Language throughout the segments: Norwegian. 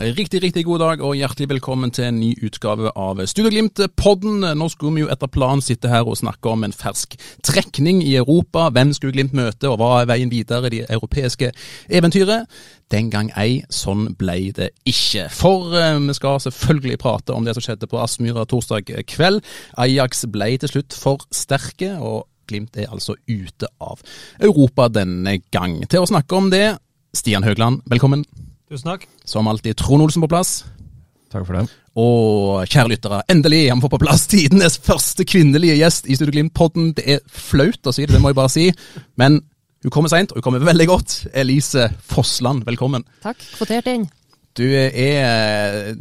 Riktig, riktig god dag og hjertelig velkommen til en ny utgave av Studioglimt-podden. Nå skulle vi jo etter planen sitte her og snakke om en fersk trekning i Europa. Hvem skulle Glimt møte, og hva er veien videre i det europeiske eventyret? Den gang ei, sånn ble det ikke. For eh, vi skal selvfølgelig prate om det som skjedde på Aspmyra torsdag kveld. Ajax ble til slutt for sterke, og Glimt er altså ute av Europa denne gang. Til å snakke om det, Stian Høgland, velkommen. Tusen takk. Som alltid Trond Olsen på plass. Takk for det. Og kjære lyttere, endelig har vi fått på plass tidenes første kvinnelige gjest i Studio Glimt-podden. Det er flaut å si det, det må jeg bare si. Men hun kommer seint, og hun kommer veldig godt. Elise Fossland, velkommen. Takk. Kvotert inn. Du er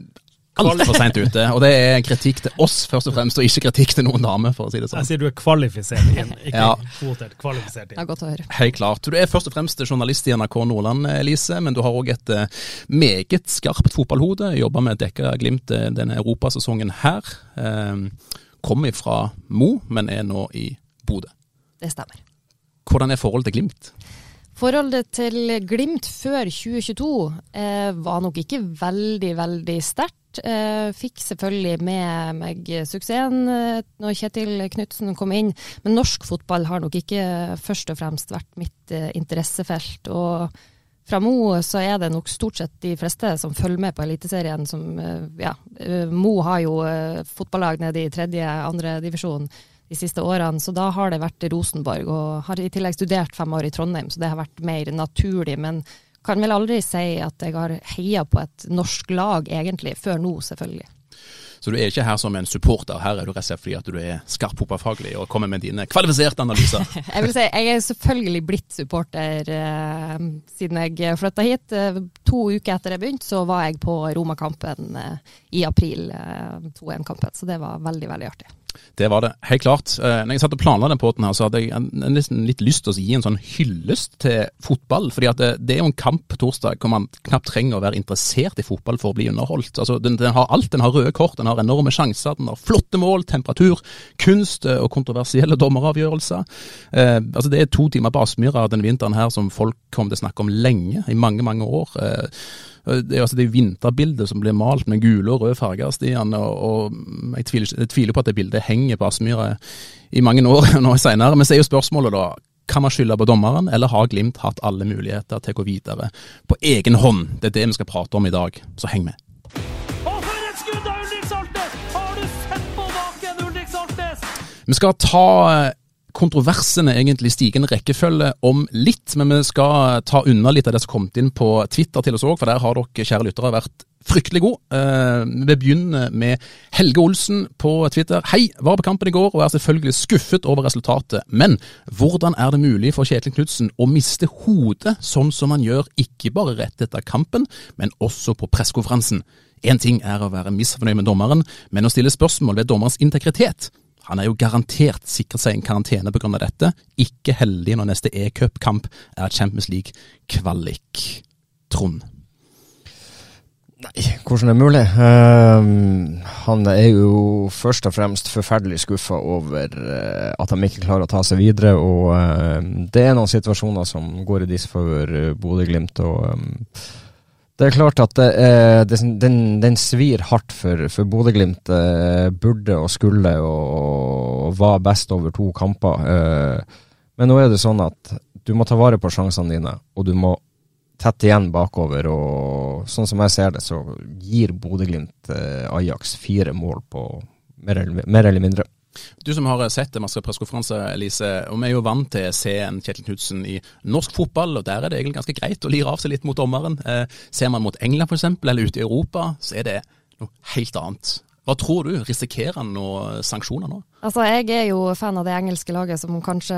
altfor seint ute, og det er kritikk til oss først og fremst, og ikke kritikk til noen dame, for å si det sånn. Jeg sier du er kvalifisert inn, ikke Ja. kvotert. Kvalifisert Det er godt å høre. Helt klart. Du er først og fremst journalist i NRK Nordland, Elise, men du har òg et eh, meget skarpt fotballhode. Jobba med å dekke Glimt eh, denne europasesongen her. Eh, Kommer fra Mo, men er nå i Bodø. Det stemmer. Hvordan er forholdet til Glimt? Forholdet til Glimt før 2022 eh, var nok ikke veldig, veldig sterkt. Eh, fikk selvfølgelig med meg suksessen eh, når Kjetil Knutsen kom inn, men norsk fotball har nok ikke først og fremst vært mitt eh, interessefelt. Og fra Mo så er det nok stort sett de fleste som følger med på Eliteserien som Ja, Mo har jo fotballag nede i tredje, andre divisjon de siste årene, så da har det vært Rosenborg. Og har i tillegg studert fem år i Trondheim, så det har vært mer naturlig. Men kan vel aldri si at jeg har heia på et norsk lag, egentlig. Før nå, selvfølgelig. Så du er ikke her som en supporter, her er du rett og slett fordi at du er skarp fotballfaglig og kommer med dine kvalifiserte analyser. Jeg vil si, jeg er selvfølgelig blitt supporter eh, siden jeg flytta hit. Eh, to uker etter jeg begynte, så var jeg på Roma-kampen eh, i april. Eh, 2-1-kampen, så det var veldig, veldig artig. Det var det, helt klart. Eh, når jeg satt og planla den båten her, så hadde jeg en- en nesten litt lyst til å gi en sånn hyllest til fotball. fordi at det, det er jo en kamp på torsdag hvor man knapt trenger å være interessert i fotball for å bli underholdt. Altså, den, den har alt. Den har røde kort, den har enorme sjanser, den har flotte mål, temperatur, kunst eh, og kontroversielle dommeravgjørelser. Eh, altså, det er to timer på Aspmyra denne vinteren her som folk kommer til å snakke om lenge, i mange, mange år. Eh, det er altså det vinterbildet som blir malt med gule og røde farger, Stian. Og, og jeg, tviler, jeg tviler på at det bildet henger på Aspmyra i mange år nå senere. Men så er jo spørsmålet da, kan man skylde på dommeren, eller har Glimt hatt alle muligheter til å gå videre på egen hånd? Det er det vi skal prate om i dag, så heng med. Vi skal ta eh, kontroversene egentlig stigende rekkefølge om litt, men vi skal ta unna litt av det som kom inn på Twitter til oss òg, for der har dere, kjære lyttere, vært fryktelig gode. Eh, vi begynner med Helge Olsen på Twitter. Hei, var på kampen i går og er selvfølgelig skuffet over resultatet. Men hvordan er det mulig for Kjetil Knutsen å miste hodet sånn som han gjør, ikke bare rett etter kampen, men også på pressekonferansen? Én ting er å være misfornøyd med dommeren, men å stille spørsmål ved dommerens integritet han er jo garantert sikret seg en karantene pga. dette. Ikke heldig når neste e-cupkamp er Champions League-kvalik. Trond. Nei, hvordan er det mulig? Uh, han er jo først og fremst forferdelig skuffa over uh, at de ikke klarer å ta seg videre. Og uh, det er noen situasjoner som går i disfavør uh, Bodø-Glimt. Og ehm, det er klart at er, det, den, den svir hardt for, for Bodø-Glimt. eh, burde og skulle og, var best over to kamper. Eh, men nå er det sånn at du må ta vare på sjansene dine, og du må tette igjen bakover, og sånn som jeg ser det, så gir Bodø-Glimt eh, Ajax fire mål på mer eller, mer eller mindre. Du som har sett masse pressekonferanser, Elise, og vi er jo vant til å se en Kjetil Knutsen i norsk fotball, og der er det egentlig ganske greit å lire av seg litt mot dommeren. Eh, ser man mot England f.eks., eller ute i Europa, så er det noe helt annet. Hva tror du? Risikerer han noen sanksjoner nå? Altså, Jeg er jo fan av det engelske laget som kanskje,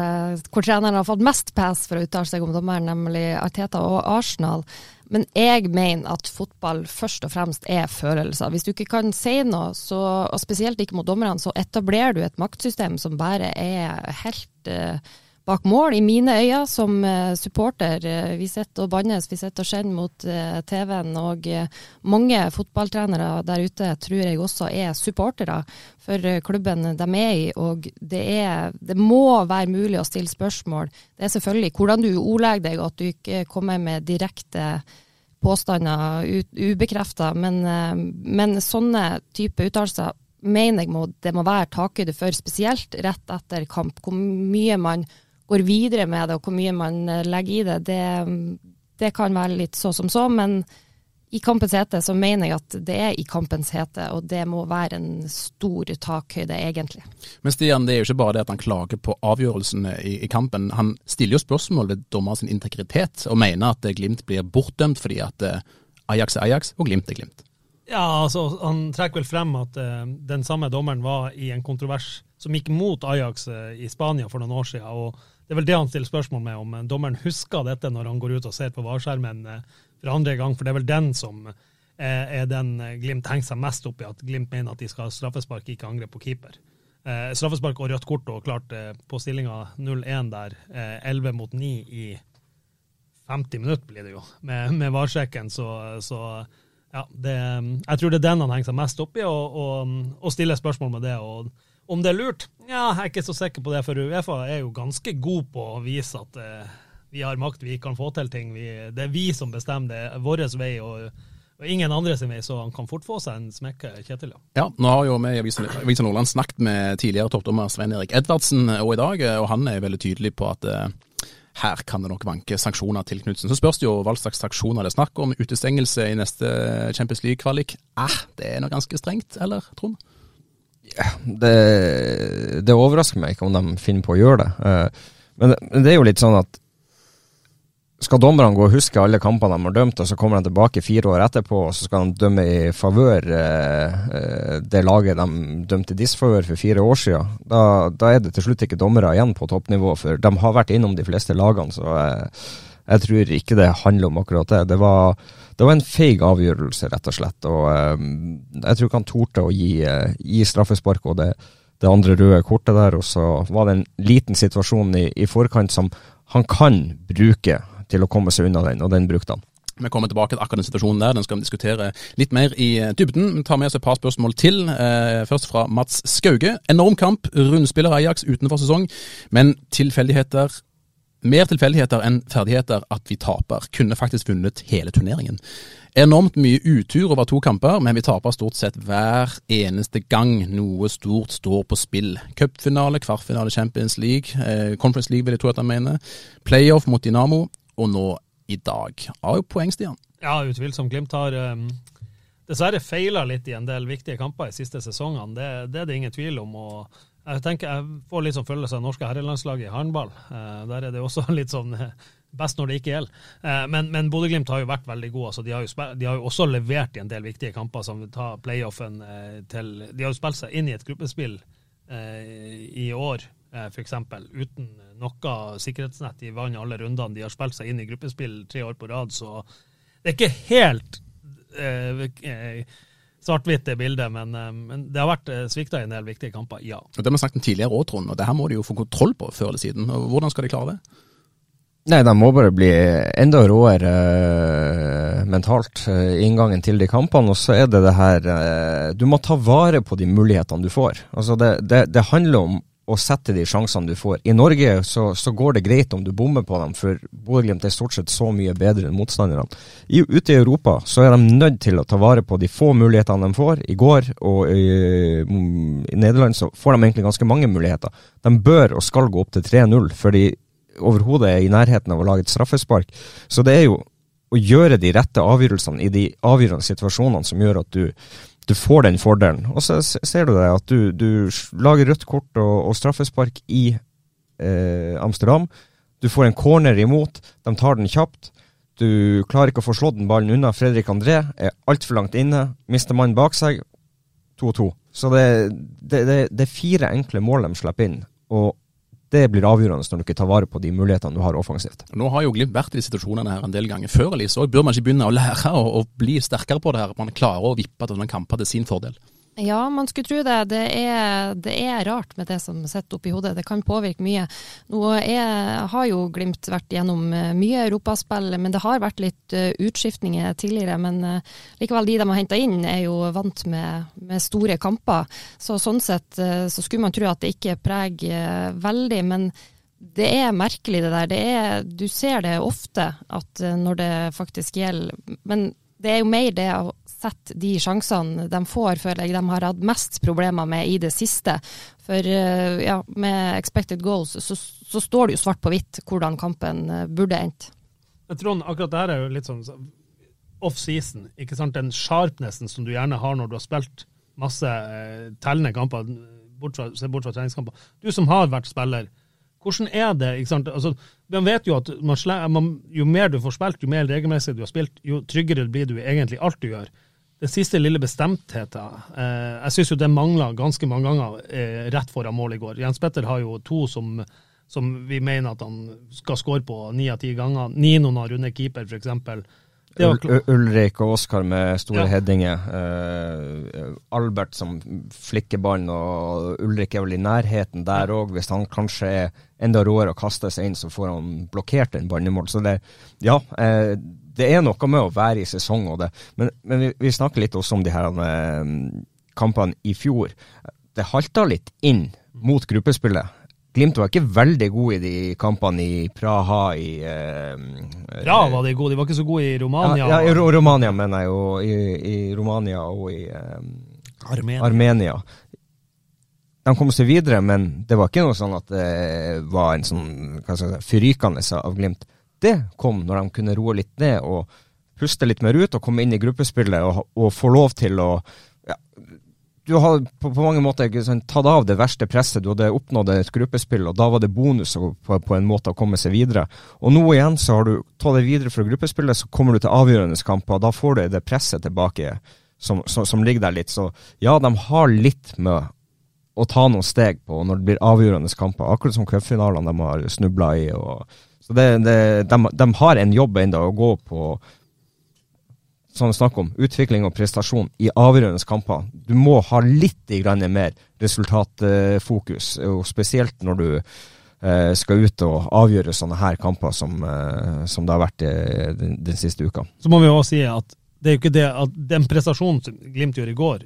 hvor treneren har fått mest pass for å uttale seg om dommeren, nemlig Arteta og Arsenal. Men jeg mener at fotball først og fremst er følelser. Hvis du ikke kan si noe, så, og spesielt ikke mot dommerne, så etablerer du et maktsystem som bare er helt eh, bak mål, i mine øyne som eh, supporter. Eh, vi sitter og bannes, vi sitter og skjenner mot eh, TV-en. Og mange fotballtrenere der ute tror jeg også er supportere for klubben de er i. Og det, er, det må være mulig å stille spørsmål. Det er selvfølgelig hvordan du ordlegger deg, at du ikke kommer med direkte påstander ubekrefta, men, men sånne type uttalelser mener jeg må, det må være takhøyde for, spesielt rett etter kamp. Hvor mye man går videre med det, og hvor mye man eh, legger i det, det, det kan være litt så som så. Men i kampens hete så mener jeg at det er i kampens hete, og det må være en stor takhøyde, egentlig. Men Stian, det er jo ikke bare det at han klager på avgjørelsene i, i kampen. Han stiller jo spørsmål ved dommerens integritet, og mener at Glimt blir bortdømt fordi at eh, Ajax er Ajax og Glimt er Glimt. Ja, altså Han trekker vel frem at uh, den samme dommeren var i en kontrovers som gikk mot Ajax uh, i Spania for noen år siden. og Det er vel det han stiller spørsmål med, om dommeren husker dette når han går ut og ser på varskjermen uh, for andre gang. For det er vel den som er den Glimt henger seg mest opp i, at Glimt mener at de skal ha straffespark, ikke angrep på keeper. straffespark og rødt kort, og klart på stillinga 0-1 der, 11 mot 9 i 50 minutter blir det jo, med, med varsjekken, så, så ja, det, jeg tror det er den han henger seg mest opp i, og, og, og stiller spørsmål med det. og Om det er lurt? Ja, jeg er ikke så sikker på det, for Uefa er jo ganske god på å vise at uh, vi har makt, vi kan få til ting. Vi, det er vi som bestemmer det, er vår vei. og og ingen andre sin vei, så han kan fort få seg en smekke, Kjetil. Ja, nå har jo vi i Avisa Nordland snakket med tidligere toppdommer Svein Erik Edvardsen og i dag, og han er veldig tydelig på at eh, her kan det nok vanke sanksjoner til Knutsen. Så spørs det jo hva slags sanksjoner det er snakk om. Utestengelse i neste Champions League-kvalik. Eh, det er nok ganske strengt, eller Trond? Det, det, overrasker meg ikke om de finner på å gjøre det. Eh, men det er jo litt sånn at skal dommerne gå og huske alle kampene de har dømt, og så kommer de tilbake fire år etterpå og så skal de dømme i favør eh, eh, det laget de dømte disfavør for fire år siden, da, da, er det til slutt ikke dommere igjen på toppnivå. For de har vært innom de fleste lagene, så jeg, jeg tror ikke det handler om akkurat det. Det var, det var en feig avgjørelse, rett og slett. Og eh, jeg tror ikke han torde å gi, eh, gi straffespark og det, det, andre røde kortet der. Og så var det en liten situasjon i, i forkant som han kan bruke til å komme seg unna den, og den brukte han. Vi kommer tilbake til akkurat den situasjonen der, den skal vi diskutere litt mer i dybden. Vi tar med oss et par spørsmål til. Eh, først fra Mats Skauge. Enorm kamp, rundspiller Ajax utenfor sesong, men tilfeldigheter mer tilfeldigheter enn ferdigheter at vi taper. Kunne faktisk vunnet hele turneringen. Enormt mye utur over to kamper, men vi taper stort sett hver eneste gang noe stort står på spill. Cupfinale, kvartfinale Champions League, eh, Conference League vil jeg tro at han mener. Playoff mot Dynamo og nå i dag. Har jo poeng, Stian? Ja, utvilsomt. Glimt har um, dessverre feila litt i en del viktige kamper i siste sesongene. Det, det, er det ingen tvil om. og jeg tenker jeg får litt sånn følelse av norske herrelandslaget i håndball. Uh, der er det også litt sånn uh, best når det ikke gjelder. Uh, men men Bodø-Glimt har jo vært veldig gode. Altså, de, har jo de har jo også levert i en del viktige kamper, som tar playoffen til De har jo spilt seg inn i et gruppespill i år Eh, f.eks. uten noe sikkerhetsnett. De vant alle rundene. De har spilt seg inn i gruppespill tre år på rad, så det er ikke helt eh, eh svart-hvitt det bildet, men, eh, men, det har vært svikta i en del viktige kamper, ja. Og Det har vi snakket om tidligere òg, Trond, og det her må de jo få kontroll på før eller siden. Og Hvordan skal de klare det? Nei, de må bare bli enda råere uh, mentalt uh, inngangen til de kampene. Og så er det det her uh, Du må ta vare på de mulighetene du får. Altså det, det, det handler om å sette de sjansene du får. I Norge så, så går det greit om du bommer på dem, for Bodø-Glimt er stort sett så mye bedre enn motstanderne. I, ute i Europa så er de nødt til å ta vare på de få mulighetene de får. I går og i, i Nederland så får de egentlig ganske mange muligheter. De bør og skal gå opp til 3-0, før de overhodet er i nærheten av å lage et straffespark. Så det er jo å gjøre de rette avgjørelsene i de avgjørende situasjonene som gjør at du du får den fordelen. Og så ser du det at du, du lager rødt kort og, og straffespark i eh, Amsterdam. Du får en corner imot, de tar den kjapt. Du klarer ikke å få slått den ballen unna. Fredrik André er altfor langt inne, mister mannen bak seg. 2-2. Så det, det, det, det, er fire enkle mål de slipper inn. Og det blir avgjørende når du ikke tar vare på de mulighetene du har offensivt. Nå har jo Glimt vært i de situasjonene her en del ganger før, Elise, og bør man ikke begynne å lære og, bli sterkere på det her? At man klarer å vippe til noen kamper til sin fordel? Ja, man skulle tro det. Det er, det er rart med det som sitter oppi hodet. Det kan påvirke mye. Nå er, har jo Glimt vært gjennom eh, mye europaspill, men det har vært litt uh, utskiftninger tidligere. Men uh, likevel, de de har henta inn, er jo vant med, med, store kamper. Så sånn sett så skulle man tro at det ikke preger veldig. men det er merkelig det der. Det er, du ser det ofte at når det faktisk gjelder. Men det er jo mer det sette de sjansene de får, føler jeg de har hatt mest problemer med i det siste. For eh, ja, med expected goals så, så står det jo svart på hvitt hvordan kampen eh, burde endt. Jeg tror akkurat det her er jo litt sånn off-season. ikke sant? Den sharpnessen som du gjerne har når du har spilt masse eh, tellende kamper, bort fra, se bort fra treningskamper. Du som har vært spiller, hvordan er det? ikke sant? Altså, man vet jo at man, jo mer du får spilt, jo mer regelmessig du har spilt, jo tryggere blir du egentlig alt du gjør. Den siste lille bestemtheten eh, Jeg syns jo det mangla ganske mange ganger eh, rett foran mål i går. Jens Petter har jo to som, som vi mener at han skal skåre på ni av ti ganger. Ninoen har runde keeper, f.eks. Ulrik og Oskar med store ja. headinger. Uh, Albert som flikker ballen, og Ulrik er vel i nærheten der òg. Hvis han kanskje er enda råere og kaster seg inn, så får han blokkert en barnemål, i mål. Så det, ja, uh, det er noe med å være i sesong og det. Men, men vi, vi, snakker litt også om de her um, kampene i fjor. Det halta litt inn mot gruppespillet. Glimt var ikke veldig god i de kampene i Praha i eh, Praha var de gode, de var ikke så gode i Romania? Ja, ja i Romania mener jeg og I, i Romania og i eh, Armenia. Armenia. De kom seg videre, men det var ikke noe sånn at det var en sånn hva skal jeg si, fyrykende av Glimt det kom når de kunne roe litt ned og puste litt mer ut og komme inn i gruppespillet og, og få lov til å ja, Du har på, på mange måter sånn, tatt av det verste presset. Du hadde oppnådd et gruppespill, og da var det bonus på, på, en måte å komme seg videre. Og nå igjen så har du tatt det videre fra gruppespillet, så kommer du til avgjørende kamper. og Da får du det presset tilbake som, som, som ligger der litt. Så ja, de har litt med å ta noen steg på når det blir avgjørende kamper. Akkurat som cupfinalene de har snubla i. og så det, det, de, de, har en jobb ennå å gå på sånn snakk om utvikling og prestasjon i avgjørende kamper. Du må ha litt mer resultatfokus, og spesielt når du eh, skal ut og avgjøre sånne her kamper som, eh, som det har vært eh, den, den, siste uka. Så må vi også si at det er jo ikke det at den prestasjonen som Glimt gjør i går,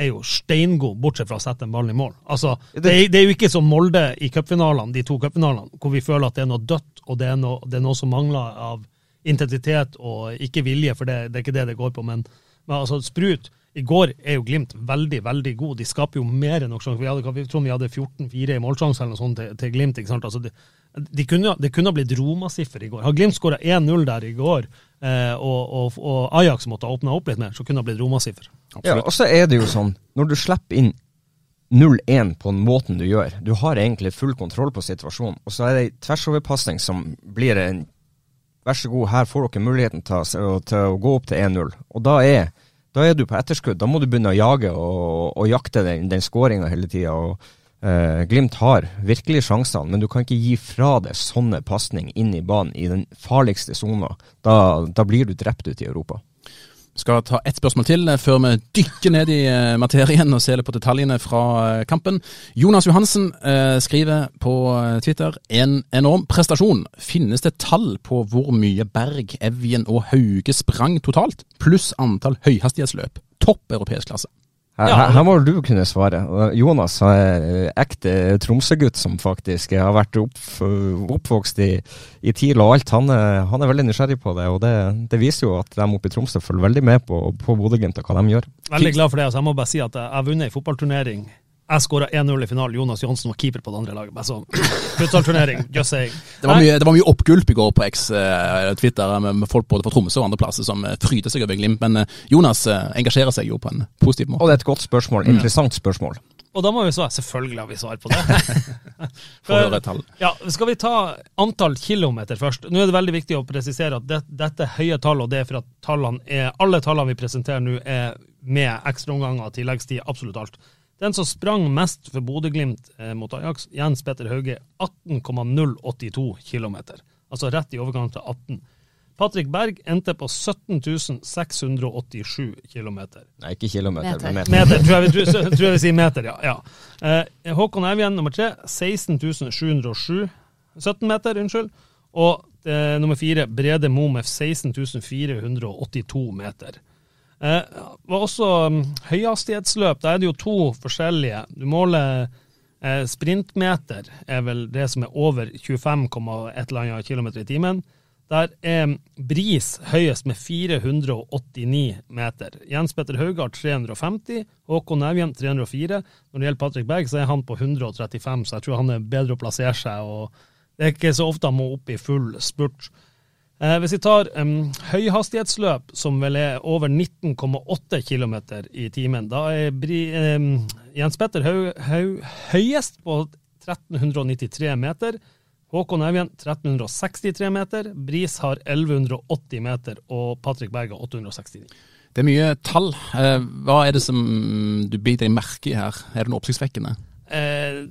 er jo steingod, bortsett fra å sette en ball i mål. Altså, det, det, det er jo ikke som Molde i cupfinalene, de to cupfinalene, hvor vi føler at det er noe dødt, og det er noe, det er noe som mangler av intensitet og ikke vilje, for det, det er ikke det det går på. Men, men altså, Sprut i går er jo Glimt veldig veldig god. De skaper jo mer enn nok sjanser. Vi, vi tror vi hadde 14-4 i målsjanse eller noe sånt til, til Glimt. ikke sant? Altså, det, de kunne, de kunne ha blitt Roma-siffer i går. Har Glimt skåra 1-0 der i går, eh, og, og, og, Ajax måtte ha åpna opp litt mer, så kunne det ha blitt Roma-siffer. Ja, og så er det jo sånn, når du slipper inn 0-1 på den måten du gjør, du har egentlig full kontroll på situasjonen, og så er det ei tversoverpasning som blir en Vær så god, her får dere muligheten til, til å gå opp til 1-0. Og da er, da er, du på etterskudd. Da må du begynne å jage og, og jakte den, den skåringa hele tida. Eh, Glimt har virkelig sjansene, men du kan ikke gi fra deg sånne pasning inn i banen i den farligste sona. Da, da, blir du drept ute i Europa. Skal ta ett spørsmål til eh, før vi dykker ned i uh, materien og ser litt på detaljene fra uh, kampen. Jonas Johansen skriver på Twitter en enorm prestasjon. Finnes det tall på hvor mye Berg, Evjen og Hauge sprang totalt, pluss antall høyhastighetsløp? Topp europeisk klasse. Her, ja. her, må du kunne svare. Jonas er ekte Tromsø-gutt som faktisk har vært opp, oppvokst i, i TIL og alt. Han er, han er, veldig nysgjerrig på det, og det, det, viser jo at de oppe i Tromsø følger veldig med på, på Bodø-Glimt og hva de gjør. Veldig glad for det. Altså, jeg må bare si at jeg har vunnet en fotballturnering jeg skåra 1-0 i finalen. Jonas Johansen var keeper på det andre laget. Så, Futsalturnering, just saying. Det var, mye, det var mye oppgulp i går på X-Twitter med, med, folk både fra Tromsø og andre plasser som eh, fryder seg over Glimt. Men uh, Jonas uh, engasjerer seg jo på en positiv måte. Og det er et godt spørsmål. Mm. Interessant spørsmål. Og da må vi svare. Selvfølgelig har vi svar på det. For. Ja, skal vi ta antall kilometer først? Nå er det veldig viktig å presisere at det, dette er høye tall, og det er for at tallene er, alle tallene vi presenterer nå, er med ekstraomganger, tilleggstid, absolutt alt. Den som sprang mest for Bodø-Glimt eh, mot Ajax, Jens Petter Hauge, 18,082 km. Altså rett i overkant av 18. Patrick Berg endte på 17 687 km. Nei, ikke kilometer, Meter. men meter. Meter, tror jeg, vi- tror, tror jeg vi sier meter, ja. ja. Eh, Håkon Evjen nummer tre, 16 707 17 meter, unnskyld. Og eh, nummer fire, Brede Mo med 16 482 meter. Eh, var også um, høyhastighetsløp. Da er det jo to forskjellige. Du måler eh, sprintmeter, er vel det som er over 25, et kilometer i timen. Der er Bris høyest med 489 meter. Jens Petter Haugard 350, Håkon Evjen 304. Når det gjelder Patrick Berg, så er han på 135, så jeg tror han er bedre å plassere seg. og Det er ikke så ofte han må opp i full spurt. Eh, hvis vi tar um, høyhastighetsløp, som vel er over 19,8 km i timen, da er Bri, um, Jens Petter Haug, Haug, høyest på 1393 meter. Håkon Evjen 1363 meter. Bris har 1180 meter, og Patrick Berg har 869. Det er mye tall. Eh, Hva er det som du biter deg merke i her? Er det noe oppsiktsvekkende? Eh,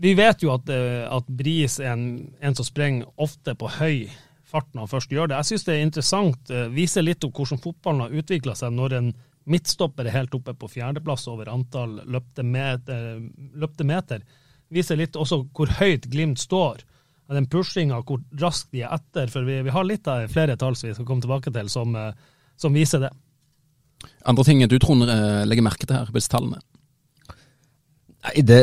vi vet jo at, eh, at Bris er en, en som sprenger ofte på høy fart når han først gjør det. Jeg syns det er interessant. Eh, viser litt om hvordan fotballen har utvikla seg når en midtstopper er helt oppe på fjerdeplass over antall løpte meter, løpte meter. Viser litt også hvor høyt Glimt står. Den pushinga, hvor raskt de er etter. For vi, vi har litt av flere tall som vi skal komme tilbake til, som, eh, som viser det. Andre ting du Trond eh, legger merke til her hvis tallene? Nei, det,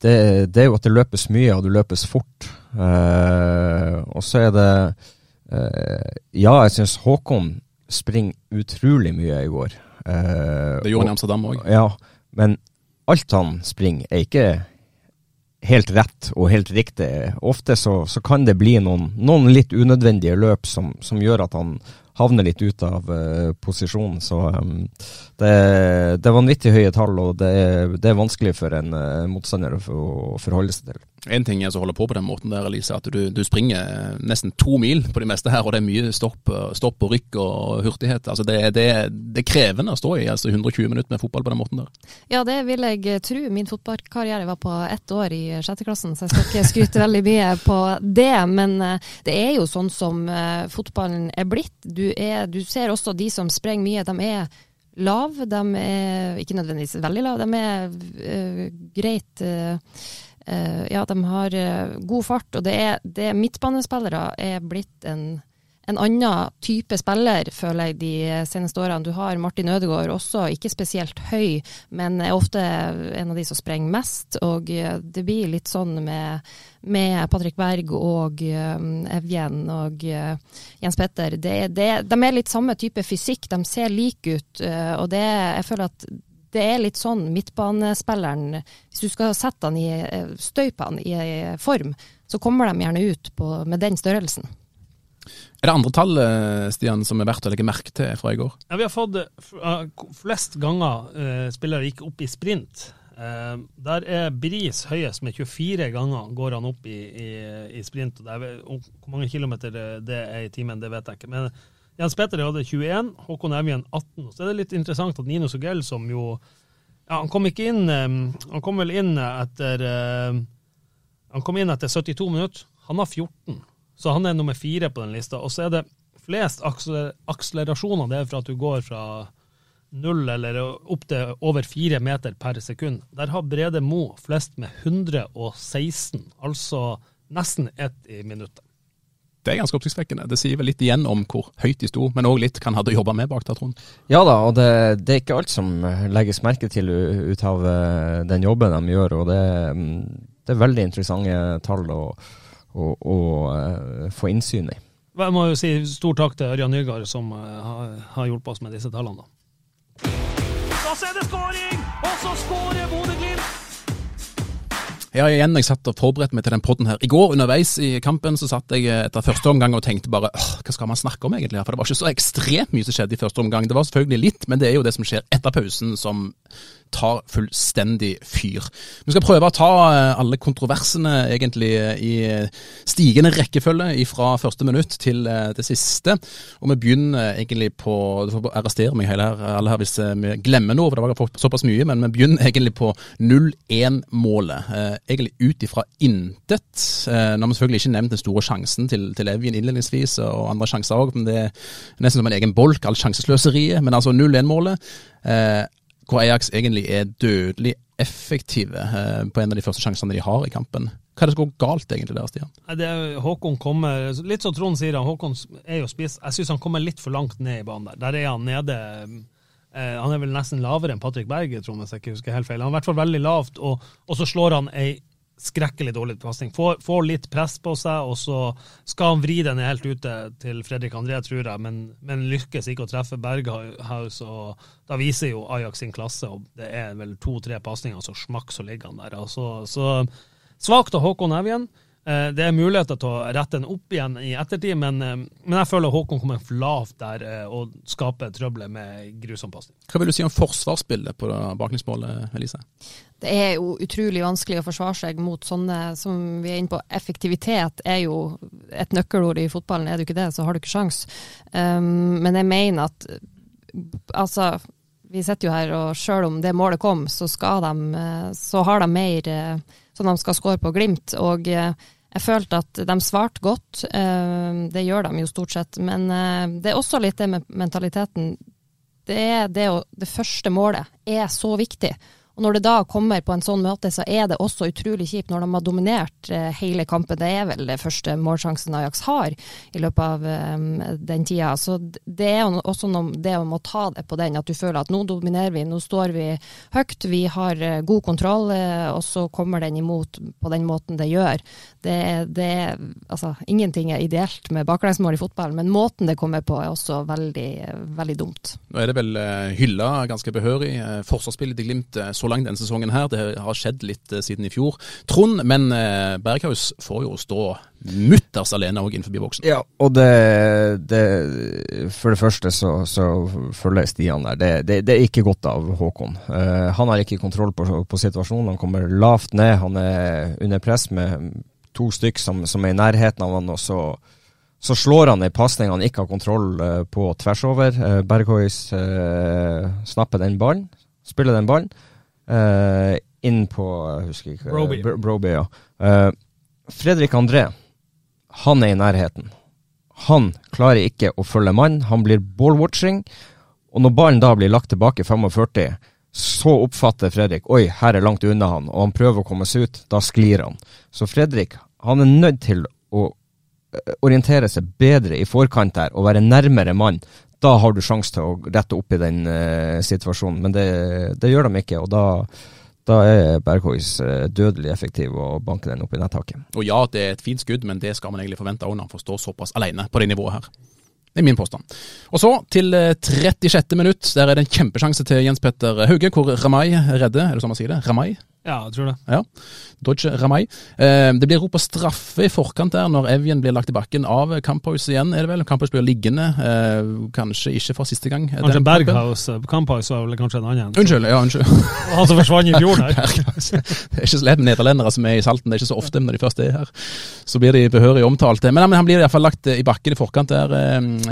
det, det er jo at det løpes mye, og det løpes fort. Eh, og så er det eh, Ja, jeg syns Håkon springer utrolig mye i går. Eh, Det gjorde han i Amsterdam òg. Ja, men alt han springer er ikke helt rett og helt riktig. Ofte så, så kan det bli noen, noen litt unødvendige løp som, som gjør at han havner litt ut av uh, posisjonen. Så um, det, det er vanvittig høye tall, og det det er vanskelig for en uh, motstander å, å forholde seg til. En ting er å holde på på den måten der, Elise, at du, du springer eh, nesten to mil på de meste her, og det er mye stopp, eh, stopp og rykk og hurtighet. Altså det, det, det er krevende å stå i altså 120 minutter med fotball på den måten der. Ja, det vil jeg eh, tro. Min fotballkarriere var på ett år i sjetteklassen, så jeg skal ikke skryte veldig mye på det. Men det er jo sånn som fotballen er blitt. Du, er, du ser også de som sprenger mye, de er lav. De er ikke nødvendigvis veldig lav, de er uh, greit eh, Ja, de har eh, god fart. Og det er, det er midtbanespillere er blitt en en annen type spiller, føler jeg, de seneste årene. Du har Martin Ødegaard, også ikke spesielt høy, men er ofte en av de som sprenger mest. Og eh, det blir litt sånn med, med Patrick Berg og eh, Evjen og eh, Jens Petter. Det, det, de er litt samme type fysikk, de ser like ut. eh, og det, jeg føler at det er litt sånn midtbanespilleren Hvis du skal sette han i, støypene støype han i eh, form, så kommer de gjerne ut på, med den størrelsen. Er det andre tall eh, Stian, som er verdt å legge merke til fra i går? Ja, vi har fått eh, eh, flest ganger uh, spillere gikk opp i sprint. Uh, der er Bris høyest med 24 ganger går han opp i, i, i sprint. og er, Hvor mange kilometer det det er i timen, det vet jeg ikke. Men Jens Petter hadde 21, Håkon Evjen 18. Så er det litt interessant at Nino Sogell, som jo ja, Han kom ikke inn Han kom vel inn etter Han kom inn etter 72 minutter. Han har 14. Så han er nummer fire på den lista. Og så er det flest akselerasjoner. Det er fra at du går fra null eller opp til over fire meter per sekund. Der har Brede Mo flest med 116, altså nesten ett i minuttet. Det er ganske oppsiktsvekkende. Det sier vel litt igjen om hvor høyt de sto, men òg litt hva han hadde jobba med bak der, Trond. Ja da, og det, det er ikke alt som legges merke til ut av eh, den jobben de gjør. og Det, mm, det er veldig interessante tall å, å, å eh, få innsyn i. Jeg må jo si stor takk til Ørjan Nygaard, som eh, har, har hjulpet oss med disse tallene. da. Og så er det skåring! Og så skårer Bodø-Glimt! Ja, igjen, jeg satt og forberedte meg til den podden her. I går underveis i kampen så satt jeg etter første omgang og tenkte bare hva skal man snakke om egentlig? For det var ikke så ekstremt mye som skjedde i første omgang. Det var selvfølgelig litt, men det er jo det som skjer etter pausen som tar fullstendig fyr. Vi skal prøve å ta eh, alle kontroversene egentlig i stigende rekkefølge fra første minutt til eh, det siste. Og vi begynner egentlig på Du får arrestere meg hele her, alle her hvis eh, vi glemmer noe, for det var såpass mye. Men vi begynner egentlig på 0-1-målet. Egentlig ut ifra intet. Nå har vi selvfølgelig ikke nevnt den store sjansen til, til Evjen innledningsvis, og andre sjanser òg. Men det er nesten som en egen bolk, alt sjansesløseriet. Men altså 0-1-målet hvor Ajax egentlig er dødelig effektive eh, på en av de første sjansene de har i kampen. Hva er det som går galt egentlig der, Stian? Det Håkon kommer, Litt som Trond sier, han, Håkon er jo spist, jeg syns han kommer litt for langt ned i banen der. Der er han nede eh, Han er vel nesten lavere enn Patrick Berg, Trond, hvis jeg ikke husker helt feil. Han er i hvert fall veldig lavt, og, og så slår han ei skrekkelig dårlig pasning. Får, får, litt press på seg, og så skal han vri den helt ute til Fredrik André, tror jeg, men, men lykkes ikke å treffe Berghaus. og Da viser jo Ajax sin klasse, og det er vel to-tre pasninger, så smakk så ligger han der. Altså, så svakt av Håkon Evjen. Eh, det er muligheter til å rette den opp igjen i ettertid, men, eh, men jeg føler Håkon kommer for lavt der eh, og skaper trøbbel med grusom pasning. Hva vil du si om forsvarsbildet på baklengsmålet, Elise? Det er jo utrolig vanskelig å forsvare seg mot sånne som vi er inne på. Effektivitet er jo et nøkkelord i fotballen. Er du ikke det, så har du ikke sjans. Um, men jeg mener at altså vi sitter jo her, og selv om det målet kom, så, de, så har de mer som de skal score på Glimt. Og jeg følte at de svarte godt. Eh, det gjør de jo stort sett. Men eh, det er også litt det med mentaliteten. Det, det, det første målet er så viktig. Og Når det da kommer på en sånn måte, så er det også utrolig kjipt når de har dominert eh, hele kampen. Det er vel det første målsjansen Ajax har i løpet av um, den tida. Så det er også noe, det å ta det på den, at du føler at nå dominerer vi, nå står vi høyt, vi har uh, god kontroll, og så kommer den imot på den måten det gjør. Det, det altså, ingenting er ideelt med baklengsmål i fotball, men måten det kommer på er også veldig, veldig dumt. Nå er det vel hylla ganske behørig. Forsvarsspillet til Glimt så så langt denne sesongen her. Det har skjedd litt eh, siden i fjor, Trond. Men eh, Berghaus får jo stå mutters alene òg innenfor boksen. Ja, og det, det, For det første så, så følger Stian der. Det, det, det, er ikke godt av Håkon. Uh, han har ikke kontroll på, på, situasjonen. Han kommer lavt ned. Han er under press med to stykk som, som er i nærheten av han, og så så slår han ei pasning han ikke har kontroll på tvers over. Berghuis uh, snapper den ballen, spiller den ballen. Uh, inn på husker ikke, Broby. Bro Broby ja. Uh, Fredrik André, han er i nærheten. Han klarer ikke å følge mann. Han blir ballwatching. Og når ballen da blir lagt tilbake 45, så oppfatter Fredrik oi, her er langt unna han, og han prøver å komme seg ut. Da sklir han. Så Fredrik han er nødt til å orientere seg bedre i forkant der og være nærmere mann da har du sjanse til å rette opp i den uh, situasjonen. Men det, det, gjør de ikke, og da, da er Berghuis uh, dødelig effektiv og banker den opp i nettaket. Og ja, det er et fint skudd, men det skal man egentlig forvente når han får stå såpass alene på det nivået her. Det er min påstand. Og så til 36. Eh, minutt. Der er det en kjempesjanse til Jens Petter Hauge, hvor Ramay redder. Er det sånn man sier det? Ramay? Ja, jeg tror det. Ja, Dodge Ramay. Eh, det blir ropa straffe i forkant der når Evjen blir lagt i bakken av Kamphaus igjen, er det vel. Kamphaus blir liggende, eh, kanskje ikke for siste gang. Kanskje Berghaus på Kamphaus var vel kanskje en annen. Unnskyld, ja, unnskyld. Han som forsvant i fjor der. det er ikke så lett med nederlendere som er i Salten, det er ikke så ofte når de først er her. Så blir de behørig omtalt. Men, men han blir iallfall lagt i bakken i forkant der,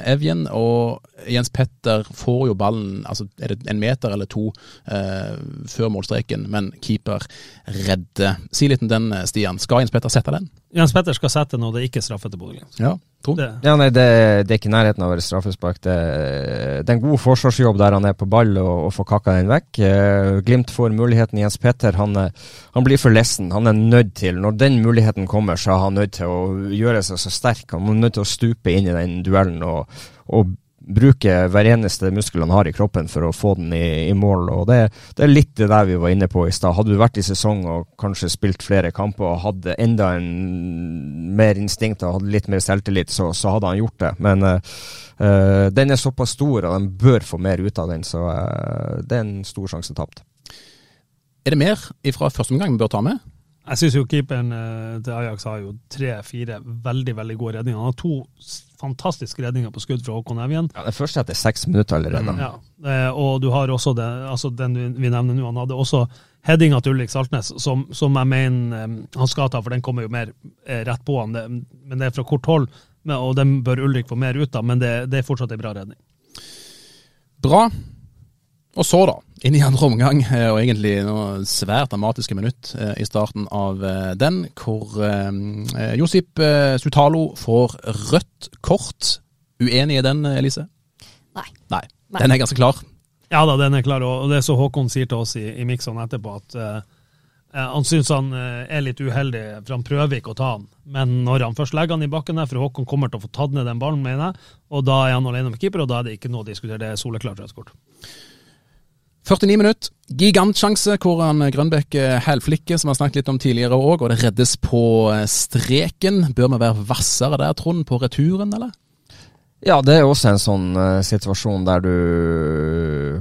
Evjen. Og Jens Petter får jo ballen altså er det en meter eller to eh, før målstreken, men keeper redder. Si litt om den, eh, Stian. Skal Jens Petter sette den? Jens Petter skal sette når det ikke er straffe til Bodø-Glimt. Ja, ja, nei, det, det, er ikke nærheten av å være straffespark. Det, det, er en god forsvarsjobb der han er på ball og, og får kakka den vekk. Uh, Glimt får muligheten. Jens Petter han, han, blir for lessen. Han er nødt til, når den muligheten kommer, så er han nødt til å gjøre seg så sterk. Han er nødt til å stupe inn i den duellen og, og bruke hver eneste muskel han har i kroppen for å få den i, i mål. og det, det, er litt det der vi var inne på i stad. Hadde du vært i sesong og kanskje spilt flere kamper og hadde enda en mer instinkt og hadde litt mer selvtillit, så, så hadde han gjort det. Men uh, den er såpass stor, og de bør få mer ut av den, så uh, det er en stor sjanse tapt. Er det mer fra første omgang vi bør ta med? Jeg syns jo keeperen eh, til Ajax har jo tre-fire veldig veldig gode redninger. Han har to fantastiske redninger på skudd fra Håkon Evjen. Ja, det første etter seks minutter allerede. Ja, eh, og du har også det, altså den vi nevner nå. Han hadde også headinga til Ulrik Saltnes, som, som jeg mener eh, han skal ta, for den kommer jo mer eh, rett på han. Det, men det er fra kort hold, og den bør Ulrik få mer ut av. Men det, det er fortsatt en bra redning. Bra. Og så, da, inn i andre omgang, eh, og egentlig noe svært dramatiske minutt eh, i starten av eh, den, hvor Josip Sutalo får rødt kort. Uenig i den, Elise? Nei. Nei. Den er ganske klar. Ja da, den er klar, og det er så Håkon sier til oss i, i Mikson etterpå, at eh, han syns han er litt uheldig, for han prøver ikke å ta han. Men når han først legger han i bakken der, for Håkon kommer til å få tatt ned den ballen, mener jeg, og da er han alene med keeper, og da er det ikke noe å diskutere, det er soleklart rødt kort. 49 minutter, gigantsjanse hvor han eh, Grønbæk eh, hælflikker, som vi har snakket litt om tidligere òg, og det reddes på eh, streken. Bør vi være hvassere der, Trond, på returen, eller? Ja, det er også en sånn uh, situasjon der du